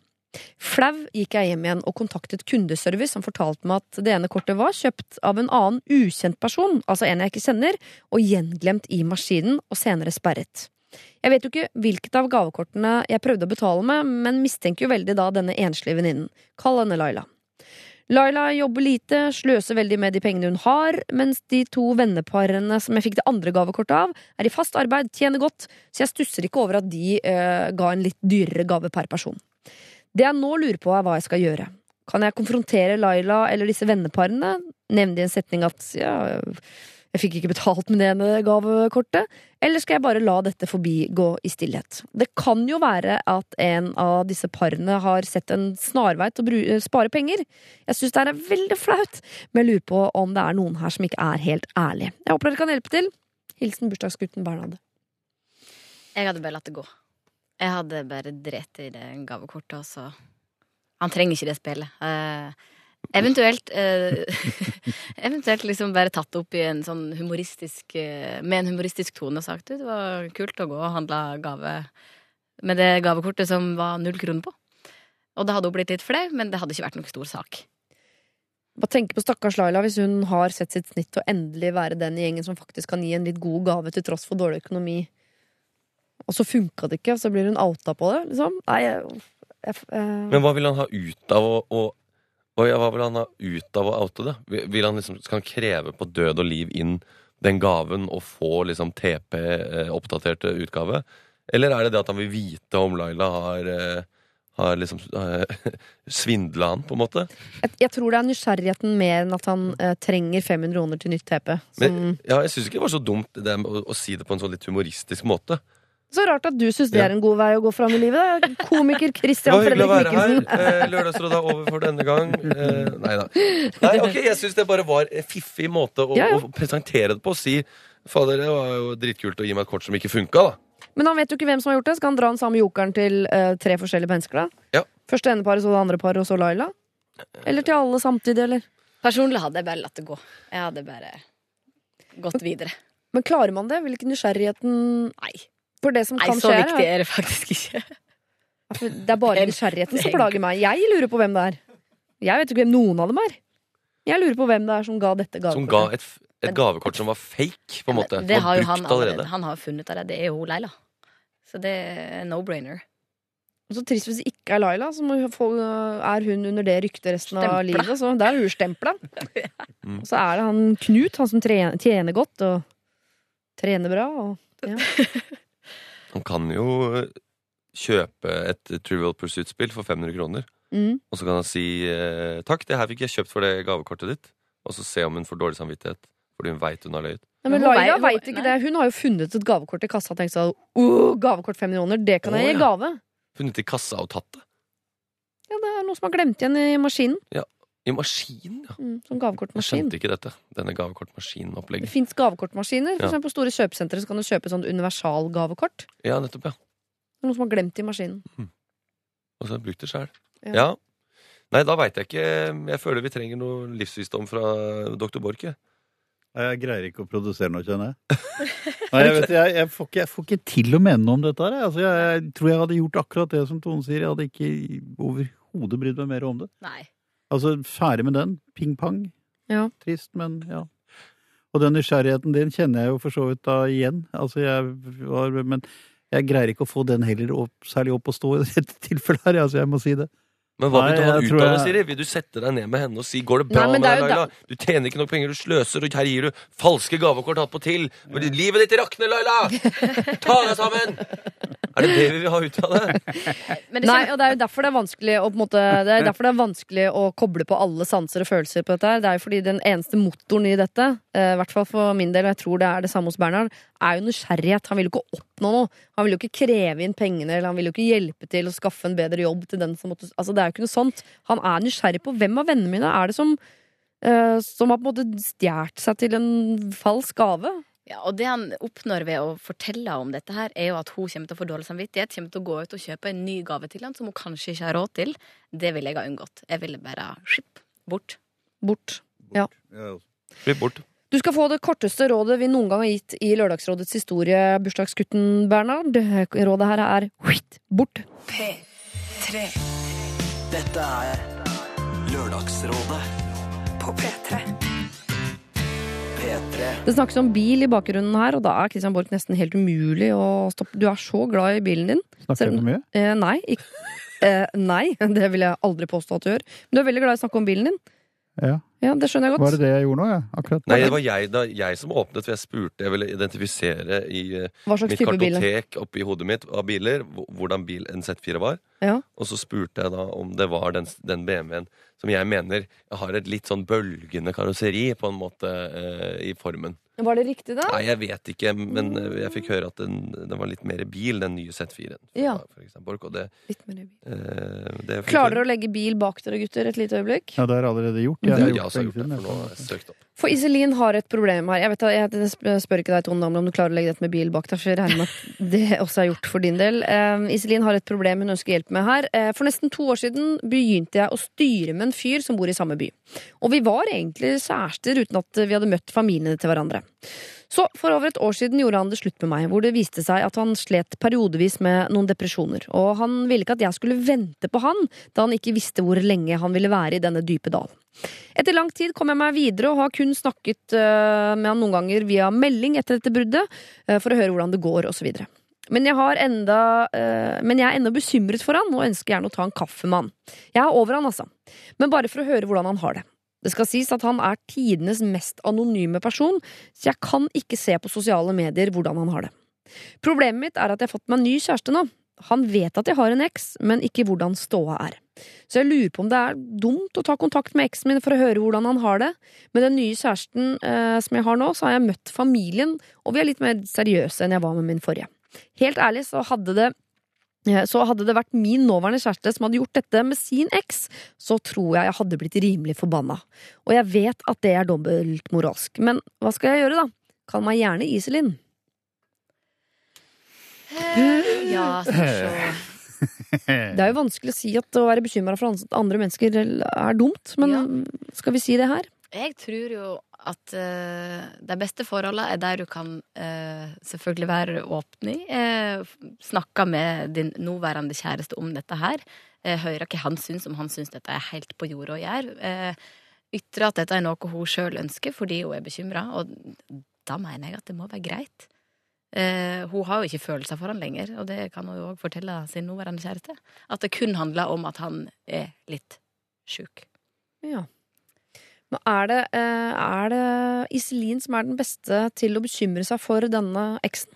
Flau gikk jeg hjem igjen og kontaktet kundeservice, som fortalte meg at det ene kortet var kjøpt av en annen ukjent person, altså en jeg ikke kjenner, og gjenglemt i maskinen og senere sperret. Jeg vet jo ikke hvilket av gavekortene jeg prøvde å betale med, men mistenker jo veldig da denne enslige venninnen. Kall henne Laila. Laila jobber lite, sløser veldig med de pengene hun har, mens de to venneparene som jeg fikk det andre gavekortet av, er i fast arbeid, tjener godt, så jeg stusser ikke over at de eh, ga en litt dyrere gave per person. Det jeg nå lurer på, er hva jeg skal gjøre. Kan jeg konfrontere Laila eller disse venneparene? Nevne i en setning at ja, jeg fikk ikke betalt med det ene gavekortet? Eller skal jeg bare la dette forbigå i stillhet? Det kan jo være at en av disse parene har sett en snarvei til å spare penger. Jeg syns det er veldig flaut, men jeg lurer på om det er noen her som ikke er helt ærlige. Jeg håper dere kan hjelpe til. Hilsen bursdagsgutten Bernhard. Jeg hadde bare latt det gå. Jeg hadde bare drept i det gavekortet, og så Han trenger ikke det spillet. Eh, eventuelt eh, Eventuelt liksom bare tatt opp i en sånn humoristisk eh, med en humoristisk tone og sagt du, det var kult å gå og handle gave med det gavekortet som var null kroner på. Og det hadde hun blitt litt flau, men det hadde ikke vært noen stor sak. Bare tenker på stakkars Laila hvis hun har sett sitt snitt og endelig være den i gjengen som faktisk kan gi en litt god gave til tross for dårlig økonomi. Og så funka det ikke, og så blir hun outa på det, liksom. Nei, jeg, jeg, jeg... Men hva vil han ha ut av å, ja, Hva vil han ha ut av å oute det? Vil- han liksom, Skal han kreve på død og liv inn den gaven og få liksom TP-oppdaterte utgave? Eller er det det at han vil vite om Laila har, eh, har liksom uh, svindla han, på en måte. Jeg, jeg tror det er nysgjerrigheten mer enn at han eh, trenger 500 kroner til nytt TP. Som, Men ja, jeg syns ikke det var så dumt det å, å si det på en sånn litt humoristisk måte. Så rart at du syns det Ja. er en god vei å gå fram i livet. da. Komiker Det Christian var hyggelig å Fredrik være her. Mikkelsen. Eh, Lørdagsrådet er over for denne gang. Eh, nei da. Nei, ok, Jeg syns det bare var en fiffig måte å, Ja, ja. å presentere det på. Å si Fader, det var jo dritkult å gi meg et kort som ikke funka, da. Men han vet jo ikke hvem som har gjort det. Skal han dra den samme jokeren til uh, tre forskjellige mennesker, da? Ja. Først det ene paret, så det andre paret, og så Laila? Eller til alle samtidig, eller? Personlig hadde jeg bare latt det gå. Jeg hadde bare gått videre. Men klarer man det? Vil ikke nysgjerrigheten Nei. For det som Nei, så skje, viktig er er det faktisk ikke. det er bare nysgjerrigheten som plager meg. Jeg lurer på hvem det er. Jeg vet ikke hvem noen av dem er. Jeg lurer på hvem det er som ga dette Som ga et, et gavekort som var fake, på en måte. Det har jo han allerede. Han har funnet allerede. det. Er jo Leila. Så det er no-brainer. Så trist hvis det ikke er Laila, så må få, er hun under det ryktet resten av Stempla. livet. Så der er hun stempla. Og så er det han Knut, han som trener, tjener godt og trener bra. Og, ja. Han kan jo eh, kjøpe et Trivial Pursuit-spill for 500 kroner. mm. Og så kan han si eh, takk, det her fikk jeg kjøpt for det gavekortet ditt. Og så se om hun får dårlig samvittighet. Fordi hun veit hun har løyet. Nei, men Laila hun- veit ikke det. Hun har jo funnet et gavekort i kassa og tenkt sånn oh, gavekort 500 kroner, det kan jeg gi ja. gave. Funnet i kassa og tatt det. Ja, det er noe som har glemt igjen i maskinen. I maskin, ja. Mm, som Jeg skjønte ikke dette. Denne Det gavekortmaskinopplegget. fins gavekortmaskiner. For Ja. eksempel på store kjøpesenter så kan du kjøpe sånn universalgavekort. Ja, nettopp, ja. Det er Noe som har glemt i maskinen. Og så har jeg brukt det sjøl. Ja. Ja. Nei, da veit jeg ikke. Jeg føler vi trenger noe livsvisdom fra doktor Borch. jeg. Greier ikke å produsere noe, kjenner jeg. Nei, jeg, vet, jeg, jeg, får ikke, jeg får ikke til å mene noe om dette her. Altså, jeg, jeg tror jeg hadde gjort akkurat det som Tone sier. Jeg hadde ikke overhodet brydd meg mer om det. Nei. Altså, ferdig med den. Ping-pang. Ja. Trist, men ja. Og den nysgjerrigheten din kjenner jeg jo for så vidt da igjen. Altså, jeg var, men jeg greier ikke å få den heller opp, særlig opp å stå i dette tilfellet her. Altså, jeg må si det. Men hva vil du ha ut av det, Siri? Vil du sette deg ned med henne og si 'går det bra Nei, med det deg, Laila'? Da... Du tjener ikke nok penger, du sløser, og her gir du falske gavekort attpåtil. Men Livet ditt rakner, Laila! Ta deg sammen! Er det det vi vil ha ut av det? Men det Nei, og det er jo derfor det er vanskelig å, på måte, det er derfor det er vanskelig å koble på alle sanser og følelser på dette her. Det er jo fordi den eneste motoren i dette, eh, i hvert fall for min del, og jeg tror det er det samme hos Bernhard, er jo nysgjerrighet. Han vil jo ikke oppnå noe. Han vil jo ikke kreve inn pengene, eller han vil jo ikke hjelpe til å skaffe en bedre jobb til den som måtte Altså, det er jo ikke noe sånt. Han er nysgjerrig på hvem av vennene mine er det som uh, som har på en måte stjålet seg til en falsk gave. Ja, og det han oppnår ved å fortelle om dette her, er jo at hun kommer til å få dårlig samvittighet, kommer til å gå ut og kjøpe en ny gave til han som hun kanskje ikke har råd til. Det ville jeg ha unngått. Jeg ville bare skipp bort. Bort. Ja, Bli bort. Du skal få det korteste rådet vi noen gang har gitt i Lørdagsrådets historie, bursdagsgutten Bernhard. Rådet her er huitt bort. P3 Dette er Lørdagsrådet på P3. P3 Det snakkes om bil i bakgrunnen her, og da er Christian Borch nesten helt umulig å stoppe. Du er så glad i bilen din. Snakker du mye? Eh, nei. Ikke, eh, nei, det vil jeg aldri påstå at du gjør. Men du er veldig glad i å snakke om bilen din. Ja. Ja, Det skjønner jeg godt. Var det det jeg gjorde nå, ja? Akkurat. Nei, det var jeg, da, jeg som åpnet, for jeg spurte Jeg ville identifisere i eh, mitt kartotek oppi hodet mitt av biler hvordan bil en Z4 var. Ja. Og så spurte jeg da om det var den, den BMW-en som jeg mener har et litt sånn bølgende karosseri, på en måte, eh, i formen. Var det riktig, da? Nei, jeg vet ikke, men eh, jeg fikk høre at den, den var litt mer bil, den nye Z4-en. Ja. Det, Litt mer bil. eh, Klarer dere å legge bil bak dere, gutter, et lite øyeblikk? Ja, det har jeg allerede gjort. Det Jeg har har jeg gjort også det gjort, det, for nå har jeg søkt opp. For Iselin har et problem her. Jeg, vet, jeg, spør ikke deg, Tone om du klarer å legge dette med bil bak deg, for jeg regner med at det også er gjort for din del. Uh, Iselin har et problem hun ønsker hjelp med her. Uh, for nesten to år siden begynte jeg å styre med en fyr som bor i samme by. Og vi var egentlig kjærester uten at vi hadde møtt familiene til hverandre. Så for over et år siden gjorde han det slutt med meg, hvor det viste seg at han slet periodevis med noen depresjoner. Og han ville ikke at jeg skulle vente på han, da han ikke visste hvor lenge han ville være i denne dype dalen. Etter lang tid kom jeg meg videre og har kun snakket øh, med han noen ganger via melding etter dette bruddet, øh, for å høre hvordan det går, osv. Men jeg, enda, øh, men jeg er ennå bekymret for han og ønsker gjerne å ta en kaffe med han. Jeg er over han, altså. Men bare for å høre hvordan han har det. Det skal sies at han er tidenes mest anonyme person, så jeg kan ikke se på sosiale medier hvordan han har det. Problemet mitt er at jeg har fått meg ny kjæreste nå. Han vet at jeg har en eks, men ikke hvordan ståa er. Så jeg lurer på om det er dumt å ta kontakt med eksen min for å høre hvordan han har det. Med den nye kjæresten eh, som jeg har nå, så har jeg møtt familien, og vi er litt mer seriøse enn jeg var med min forrige. Helt ærlig så hadde det så hadde det vært min nåværende kjæreste som hadde gjort dette med sin eks, så tror jeg jeg hadde blitt rimelig forbanna. Og jeg vet at det er dobbeltmoralsk. Men hva skal jeg gjøre, da? Kall meg gjerne Iselin. Ja, skal. Det er jo vanskelig å si at å være bekymra for andre mennesker er dumt, men skal vi si det her? Jeg tror jo at uh, de beste forholdene er der du kan uh, selvfølgelig være åpen i. Uh, snakke med din nåværende kjæreste om dette her. Uh, høre hva han syns, om han syns dette er helt på jordet å gjøre. Uh, ytre at dette er noe hun sjøl ønsker fordi hun er bekymra. Og da mener jeg at det må være greit. Uh, hun har jo ikke følelser for han lenger, og det kan hun jo òg fortelle sin nåværende kjæreste. At det kun handler om at han er litt sjuk. Ja. Men er det, eh, er det Iselin som er den beste til å bekymre seg for denne eksen?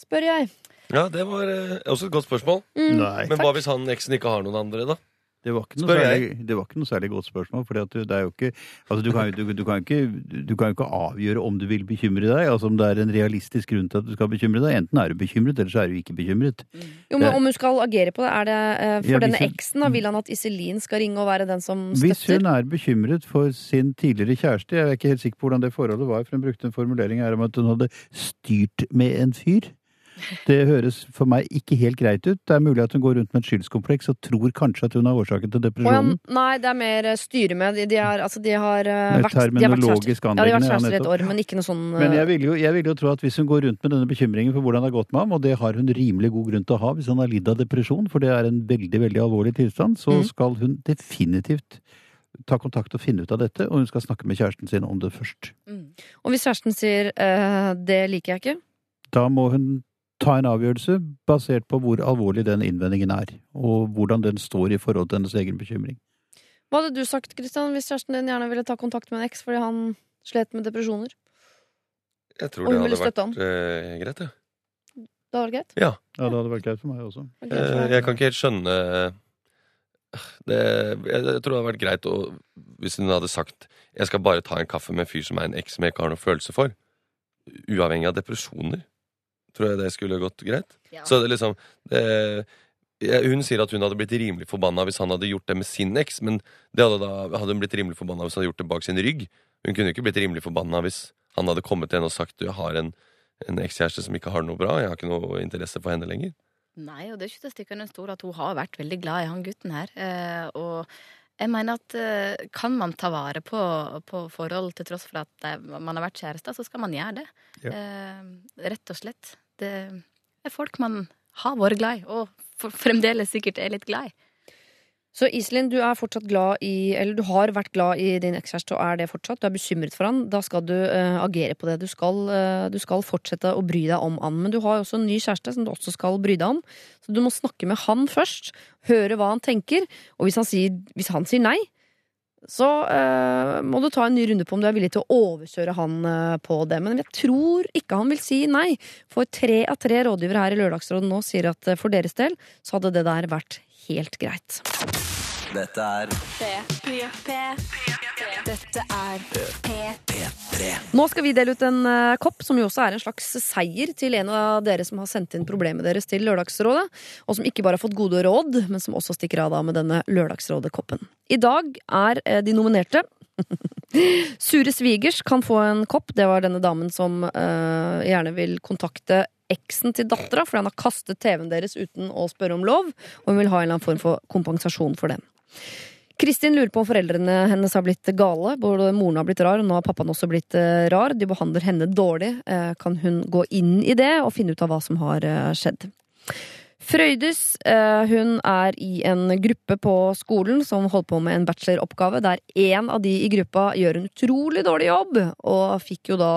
Spør jeg. Ja, det var eh, også et godt spørsmål. Mm, Nei. Men hva hvis han eksen ikke har noen andre, da? Det var, ikke noe særlig, det var ikke noe særlig godt spørsmål. For er ikke Altså, du kan, du, du, kan ikke, du kan jo ikke avgjøre om du vil bekymre deg. Altså om det er en realistisk grunn til at du skal bekymre deg. Enten er du bekymret, eller så er du ikke bekymret. Jo, men Om hun skal agere på det, er det eh, for Ja, denne eksen? da Vil han at Iselin skal ringe og være den som støtter? Hvis hun er bekymret for sin tidligere kjæreste, jeg er ikke helt sikker på hvordan det forholdet var, for hun brukte en formulering her om at hun hadde styrt med en fyr. Det høres for meg ikke helt greit ut. Det er mulig at hun går rundt med et skyldskompleks og tror kanskje at hun er årsaken til depresjonen. ja, nei, det er mer eh, styre med. De, har, altså, de har vært, har kjærester. Ja, har i et år, men ikke noe sånn eh, Men jeg vil, jo, jeg vil jo tro at hvis hun går rundt med denne bekymringen for hvordan det har gått med ham, og det har hun rimelig god grunn til å ha hvis han har lidd av depresjon, for det er en veldig, veldig alvorlig tilstand, så Mm. skal hun definitivt ta kontakt og finne ut av dette, og hun skal snakke med kjæresten sin om det først. Og hvis kjæresten sier eh, 'det liker jeg ikke', Da må hun ta en avgjørelse basert på hvor alvorlig den innvendingen er, og hvordan den står i forhold til hennes egen bekymring. hva hadde du sagt Kristian, hvis kjæresten din gjerne ville ta kontakt med en eks fordi han slet med depresjoner? Jeg tror Og det hun ville hadde støtte vært uh, greit, ja. Det hadde vært greit? Ja. Ja, det hadde vært greit for meg også. Eh, Jeg kan ikke helt skjønne det, jeg, jeg tror det hadde vært greit å, hvis hun hadde sagt Jeg skal bare ta en kaffe med en fyr som er en eks som jeg ikke har noe følelse for. Uavhengig av depresjoner. Tror jeg det skulle gått greit. Ja. Så det liksom det, Hun sier at hun hadde blitt rimelig forbanna hvis han hadde gjort det med sin eks, men det hadde, da, hadde hun blitt rimelig forbanna hvis han hadde gjort det bak sin rygg. Hun kunne ikke blitt rimelig forbanna hvis han hadde kommet til henne og sagt du, jeg har en, en ekskjæreste som ikke har det noe bra, jeg har ikke noe interesse for henne lenger. Nei, og det er ikke til å stikke under stol at hun har vært veldig glad i han gutten her. Eh, og jeg mener at eh, kan man ta vare på, på forhold til tross for at eh, man har vært kjærester, så skal man gjøre det. Ja. Eh, rett og slett. Det er folk man har vært glad i, og fremdeles sikkert er litt glad i. Så Iselin, du er fortsatt glad i Eller du har vært glad i din ekskjæreste og er det fortsatt. Du er bekymret for han. Da skal du uh, agere på det. Du skal, uh, du skal fortsette å bry deg om han. Men du har jo også en ny kjæreste som du også skal bry deg om. Så du må snakke med han først. Høre hva han tenker. Og hvis han sier, hvis han sier nei, så eh, må du ta en ny runde på om du er villig til å overkjøre han eh, på det. Men jeg tror ikke han vil si nei. For tre av tre rådgivere her i Lørdagsrådet nå sier at eh, for deres del så hadde det der vært helt greit. Dette er Dette er P3. Nå skal vi dele ut en uh, kopp, som jo også er en slags seier til en av dere som har sendt inn problemet deres til Lørdagsrådet, og som ikke bare har fått gode råd, men som også stikker av da med denne Lørdagsrådet-koppen. I dag er uh, de nominerte Sure svigers kan få en kopp. Det var denne damen som uh, gjerne vil kontakte eksen til dattera fordi han har kastet TV-en deres uten å spørre om lov, og hun vil ha en eller annen form for kompensasjon for den. Kristin lurer på om foreldrene hennes har blitt gale. Både moren har blitt rar, og nå har pappaen også blitt eh, rar. De behandler henne dårlig. Eh, kan hun gå inn i det og finne ut av hva som har eh, skjedd? Frøydis hun er i en gruppe på skolen som holder på med en bacheloroppgave, der én av de i gruppa gjør en utrolig dårlig jobb, og fikk jo da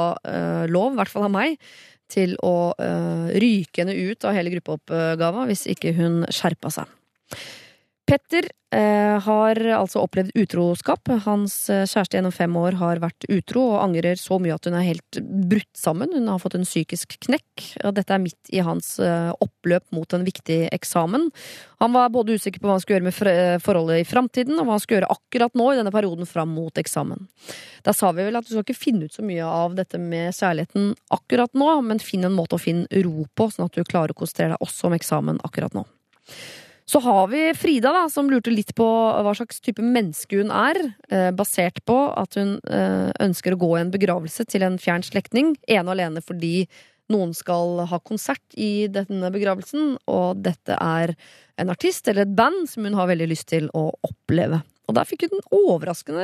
lov, i hvert fall av meg, til å ryke henne ut av hele gruppeoppgaven hvis ikke hun skjerpa seg. Petter eh, har altså opplevd utroskap. Hans eh, kjæreste gjennom fem år har vært utro og angrer så mye at hun er helt brutt sammen. Hun har fått en psykisk knekk, og dette er midt i hans eh, oppløp mot en viktig eksamen. Han var både usikker på hva han skulle gjøre med forholdet i framtiden, og hva han skulle gjøre akkurat nå i denne perioden fram mot eksamen. Da sa vi vel at du skal ikke finne ut så mye av dette med kjærligheten akkurat nå, men finn en måte å finne ro på, sånn at du klarer å konsentrere deg også om eksamen akkurat nå. Så har vi Frida, da, som lurte litt på hva slags type menneske hun er, eh, basert på at hun eh, ønsker å gå i en begravelse til en fjern slektning, ene og alene fordi noen skal ha konsert i denne begravelsen, og dette er en artist eller et band som hun har veldig lyst til å oppleve. Og der fikk hun overraskende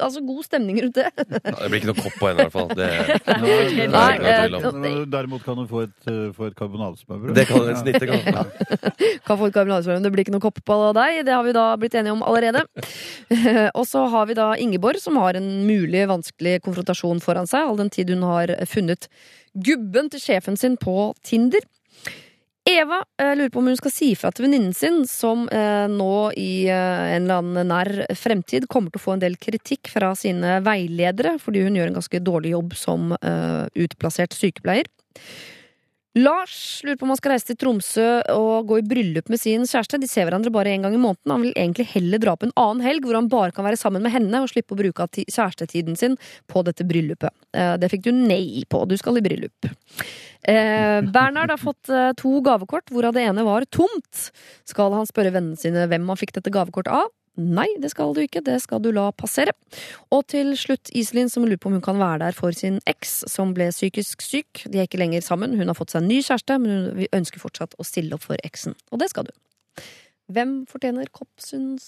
altså god stemning rundt det. Ja, det blir ikke noe kopp på henne, i hvert fall. Det, Nei, eh. Derimot kan hun få et, eh, få et karbonadesmørbrød. det kan en snitte kan. Ja. kan få et karbonadesmørbrød. det blir ikke noe kopp på deg. Det har vi da blitt enige om allerede. og så har vi da Ingeborg, som har en mulig vanskelig konfrontasjon foran seg, all den tid hun har funnet gubben til sjefen sin på Tinder. Eva eh, lurer på om hun skal si fra til venninnen sin, som eh, nå i eh, en eller annen nær fremtid kommer til å få en del kritikk fra sine veiledere, fordi hun gjør en ganske dårlig jobb som eh, utplassert sykepleier. Lars lurer på om han skal reise til Tromsø og gå i bryllup med sin kjæreste. De ser hverandre bare en gang i måneden. Han vil egentlig heller dra på en annen helg hvor han bare kan være sammen med henne og slippe å bruke kjærestetiden sin på dette bryllupet. Eh, Det fikk du nei på. Du skal i bryllup. Eh, Bernhard har fått eh, to gavekort, hvorav det ene var tomt. Skal han spørre vennene sine hvem han fikk dette gavekortet av? Nei, det skal du ikke. Det skal du la passere. Og til slutt Iselin, som lurer på om hun kan være der for sin eks, som ble psykisk syk. De er ikke lenger sammen. Hun har fått seg en ny kjæreste, men hun ønsker fortsatt å stille opp for eksen. Og det skal du. Hvem fortjener kopp, syns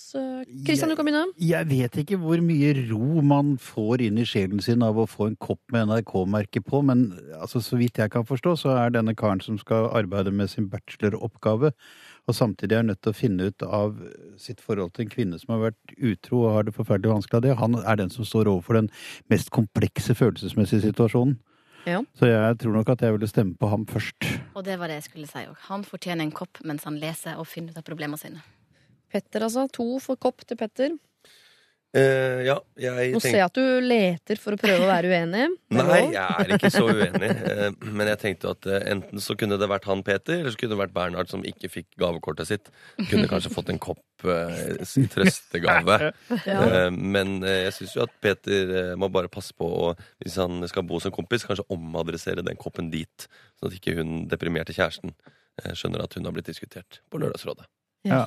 Kristian, du kan begynne. Jeg vet ikke hvor mye ro man får inn i sjelen sin av å få en kopp med NRK-merke på, men altså, så vidt jeg kan forstå, så er denne karen som skal arbeide med sin bacheloroppgave, og samtidig er nødt til å finne ut av sitt forhold til en kvinne som har vært utro og har det forferdelig vanskelig av det, han er den som står overfor den mest komplekse følelsesmessige situasjonen. Ja. Så jeg tror nok at jeg ville stemme på ham først. Og det var det jeg skulle si òg. Han fortjener en kopp mens han leser og finner ut av problemene sine. Petter, altså. To for kopp til Petter. Eh, ja, jeg Nå ser jeg at du leter for å prøve å være uenig. Nei, jeg er ikke så uenig. Uh, Men jeg tenkte at uh, enten så kunne det vært han Peter, eller så kunne det vært Bernhard som ikke fikk gavekortet sitt. Kunne kanskje fått en kopp i trøstegave. Ja. Eh, Men jeg syns jo at Peter må bare passe på å, hvis han skal bo som kompis, kanskje omadressere den koppen dit. Sånn at ikke hun deprimerte kjæresten skjønner at hun har blitt diskutert på Lørdagsrådet. Ja.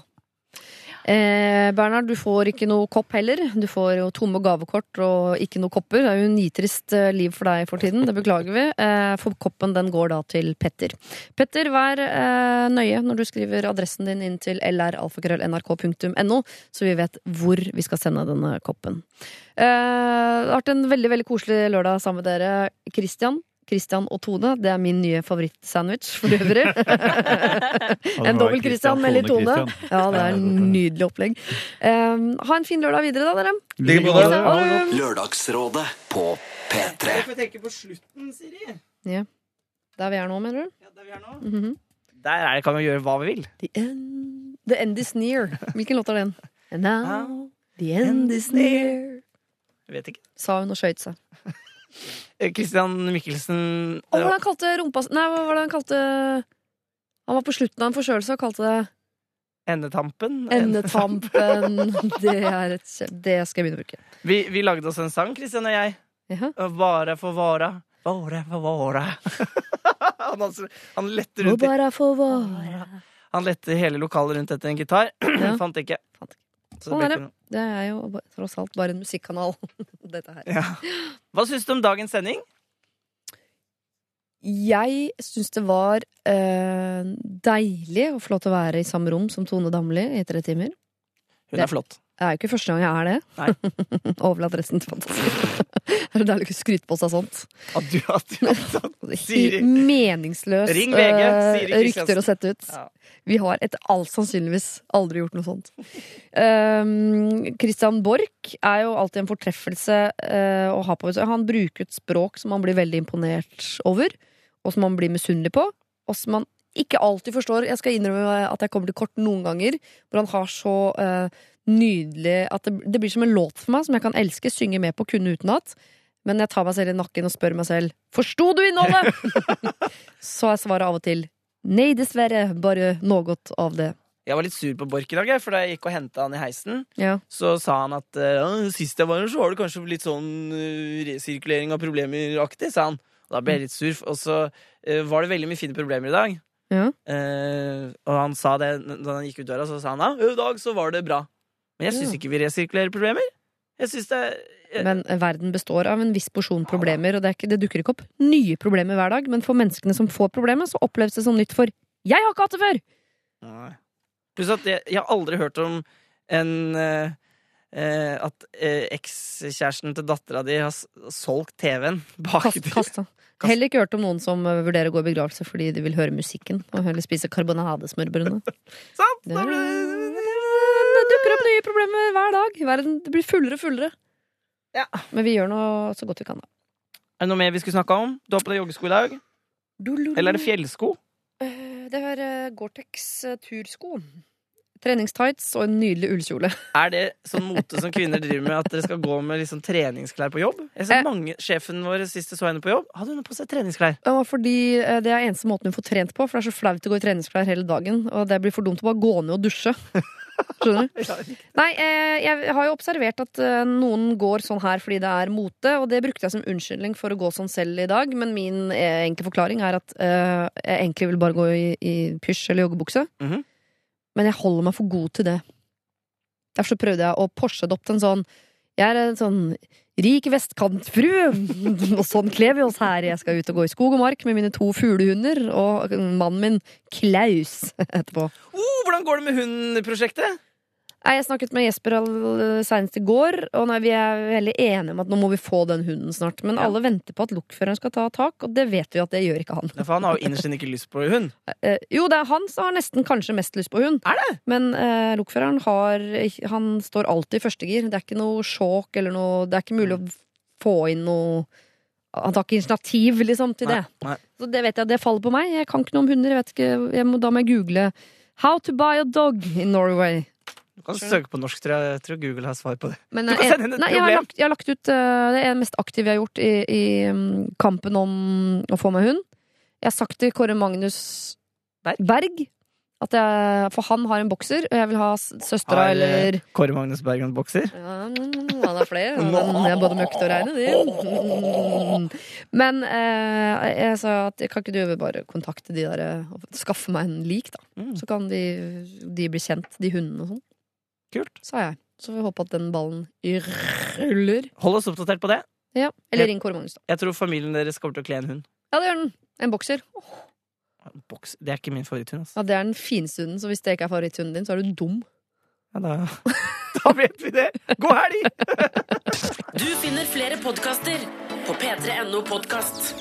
Eh, Bernhard, du får ikke noe kopp heller. Du får jo tomme gavekort og ikke noe kopper. Det er jo nitrist eh, liv for deg for tiden. Det beklager vi. Eh, for koppen den går da til Petter. Petter, vær eh, nøye når du skriver adressen din inn til lralfakrøll.nrk.no, så vi vet hvor vi skal sende denne koppen. Eh, det har vært en veldig veldig koselig lørdag sammen med dere. Christian, Christian og Tone. Det er min nye favorittsandwich for øvrig. en dobbel Christian med litt Tone. Ja, det er en nydelig opplegg. Um, ha en fin lørdag videre, da, dere. Lørdagsrådet på P3. får tenke på slutten, Siri. Ja. Der vi er nå, mener du? Ja, der vi er nå. Mhm. Der er det, kan vi gjøre hva vi vil. The end, the end is near. Hvilken låt er den? And now the end is near. Jeg vet ikke. Sa hun og skøyt seg. Eh, Christian Mikkelsen Å, hva var det han kalte rumpa Nei, hva var det han kalte Han var på slutten av en forkjølelse og kalte det Endetampen. endetampen. Det, er et, det skal jeg begynne å bruke. Vi, vi lagde oss en sang, Christian og jeg. Ja. Vare for vara. Vare for vara. han, han letter rundt bare for vare. Han lette hele lokalet rundt etter en gitar. Ja. Fant ikke. Fant ikke. Så Sånn er det. Det er jo tross alt bare en musikkanal, dette her. Ja. Hva syns du om dagens sending? Jeg syns det var eh, deilig å få lov til å være i samme rom som Tone Damli i tre timer. Hun er flott. Det er jo ikke første gang jeg er det. Overlatt resten til fantasien. det er deilig å ikke skryte på seg sånt. At du, at du, at du, Siri. Meningsløs Ring VG, eh, Siri rykter å sette ut. Ja. Vi har etter alt sannsynligvis aldri gjort noe sånt. Um, Christian Borch er jo alltid en fortreffelse uh, å ha på seg. Han bruker et språk som man blir veldig imponert over, og som man blir misunnelig på, og som man ikke alltid forstår Jeg skal innrømme at jeg kommer til kort noen ganger, hvor han har så eh, nydelig At det, det blir som en låt for meg, som jeg kan elske, synge med på, kunne utenat. Men jeg tar meg selv i nakken og spør meg selv Forsto du innholdet?! så er svaret av og til nei, dessverre. Bare noe av det. Jeg var litt sur på Borch i dag, for da jeg gikk og henta han i heisen, Ja. så sa han at «Ja, sist jeg var her, så var det kanskje litt sånn eh, resirkulering av problemer-aktig, sa han. Og da ble jeg litt sur, og så uh, var det veldig mye fine problemer i dag. Ja. Uh, og han sa det da han gikk ut døra, så sa han ja, i dag så var det bra. Men jeg syns ikke vi resirkulerer problemer. Jeg synes det er Men verden består av en viss porsjon problemer, og det, ikke, det dukker ikke opp nye problemer hver dag. Men for menneskene som får problemet, så oppleves det som nytt for jeg har ikke hatt det før! Pluss at jeg, jeg har aldri hørt om en eh, eh, At eh, ekskjæresten til dattera di har solgt TV-en bak Kast, kasta. Heller ikke hørt om noen som eh, vurderer å gå i begravelse fordi de vil høre musikken og heller spise karbonadesmørbrødene. Sant? Da blir det nye problemer hver dag. Verden det blir fullere og fullere. Ja. Men vi gjør noe så godt vi kan, da. Er det noe mer vi skulle snakka om? Du har på deg joggesko i dag? Eller er det fjellsko? Eh, Det er eh, Gore-Tex eh, tursko. Treningstights og en nydelig ullkjole. Er det sånn mote som kvinner driver med, at dere skal gå med liksom treningsklær på jobb? Jeg ser Eh. mange, Sjefen vår sist så henne på jobb, hadde hun på seg treningsklær. Ja, fordi Det er eneste måten hun får trent på, for det er så flaut å gå i treningsklær hele dagen. Og det blir for dumt å bare gå ned og dusje. Skjønner du? Nei, eh, jeg har jo observert at eh, noen går sånn her fordi det er mote, og det brukte jeg som unnskyldning for å gå sånn selv i dag, men min eh, enkle forklaring er at jeg egentlig vil bare gå i, i pysj eller joggebukse. Mhm. Men jeg holder meg for god til det. Derfor så prøvde jeg å Porsche det opp til en sånn Jeg er en sånn rik vestkantfru, og sånn kler vi oss her. Jeg skal ut og gå i skog og mark med mine to fuglehunder og mannen min Klaus etterpå. Oh, hvordan går det med hundprosjektet? Nei, Jeg snakket med Jesper all- senest i går, og nei, vi er veldig enige om at nå må vi få den hunden snart. Men alle venter på at lokføreren skal ta tak, og det vet vi at det gjør ikke han. Ja, For han har jo innerst inne ikke lyst på hund. Eh, jo, det er han som har nesten kanskje mest lyst på hund. Er det? Men eh, lokføreren har Han står alltid i førstegir. Det er ikke noe sjåk eller noe Det er ikke mulig å få inn noe Han tar ikke initiativ, liksom, til det. Nei. Så det vet jeg, det faller på meg. Jeg kan ikke noe om hunder. Jeg vet ikke, jeg må, da må jeg google How to buy a dog in Norway. Du kan søke på norsk, tror jeg. Jeg tror Google har svar på det. Men, kan eh, nei, jeg, har lagt, jeg har lagt ut uh, Det er det mest aktive jeg har gjort i, i um, kampen om å få meg hund. Jeg har sagt til Kåre Magnus Berg? Berg at jeg, For han har en bokser, og jeg vil ha søstera eh, eller Kåre Magnus Bergen bokser. ja, mm, Han har flere. Han er både møkt og reine, de. Men eh, jeg sa at kan ikke du bare kontakte de der og skaffe meg en lik, da? Mm. Så kan de, de bli kjent, de hundene og sånn. Kult. Sa jeg. Så vi håper at den ballen ruller. Hold oss oppdatert på det. Ja. Eller ring Kåre Magnus, da. Jeg tror familien deres kommer til å kle en hund. Ja, det gjør den. En bokser. Boks. Det er ikke min favoritthund. Altså. Ja, Det er den fineste hunden, så hvis det ikke er favoritthunden din, så er du dum. Ja, da, da vet vi det! God helg! Du finner flere podkaster på p3.no podkast.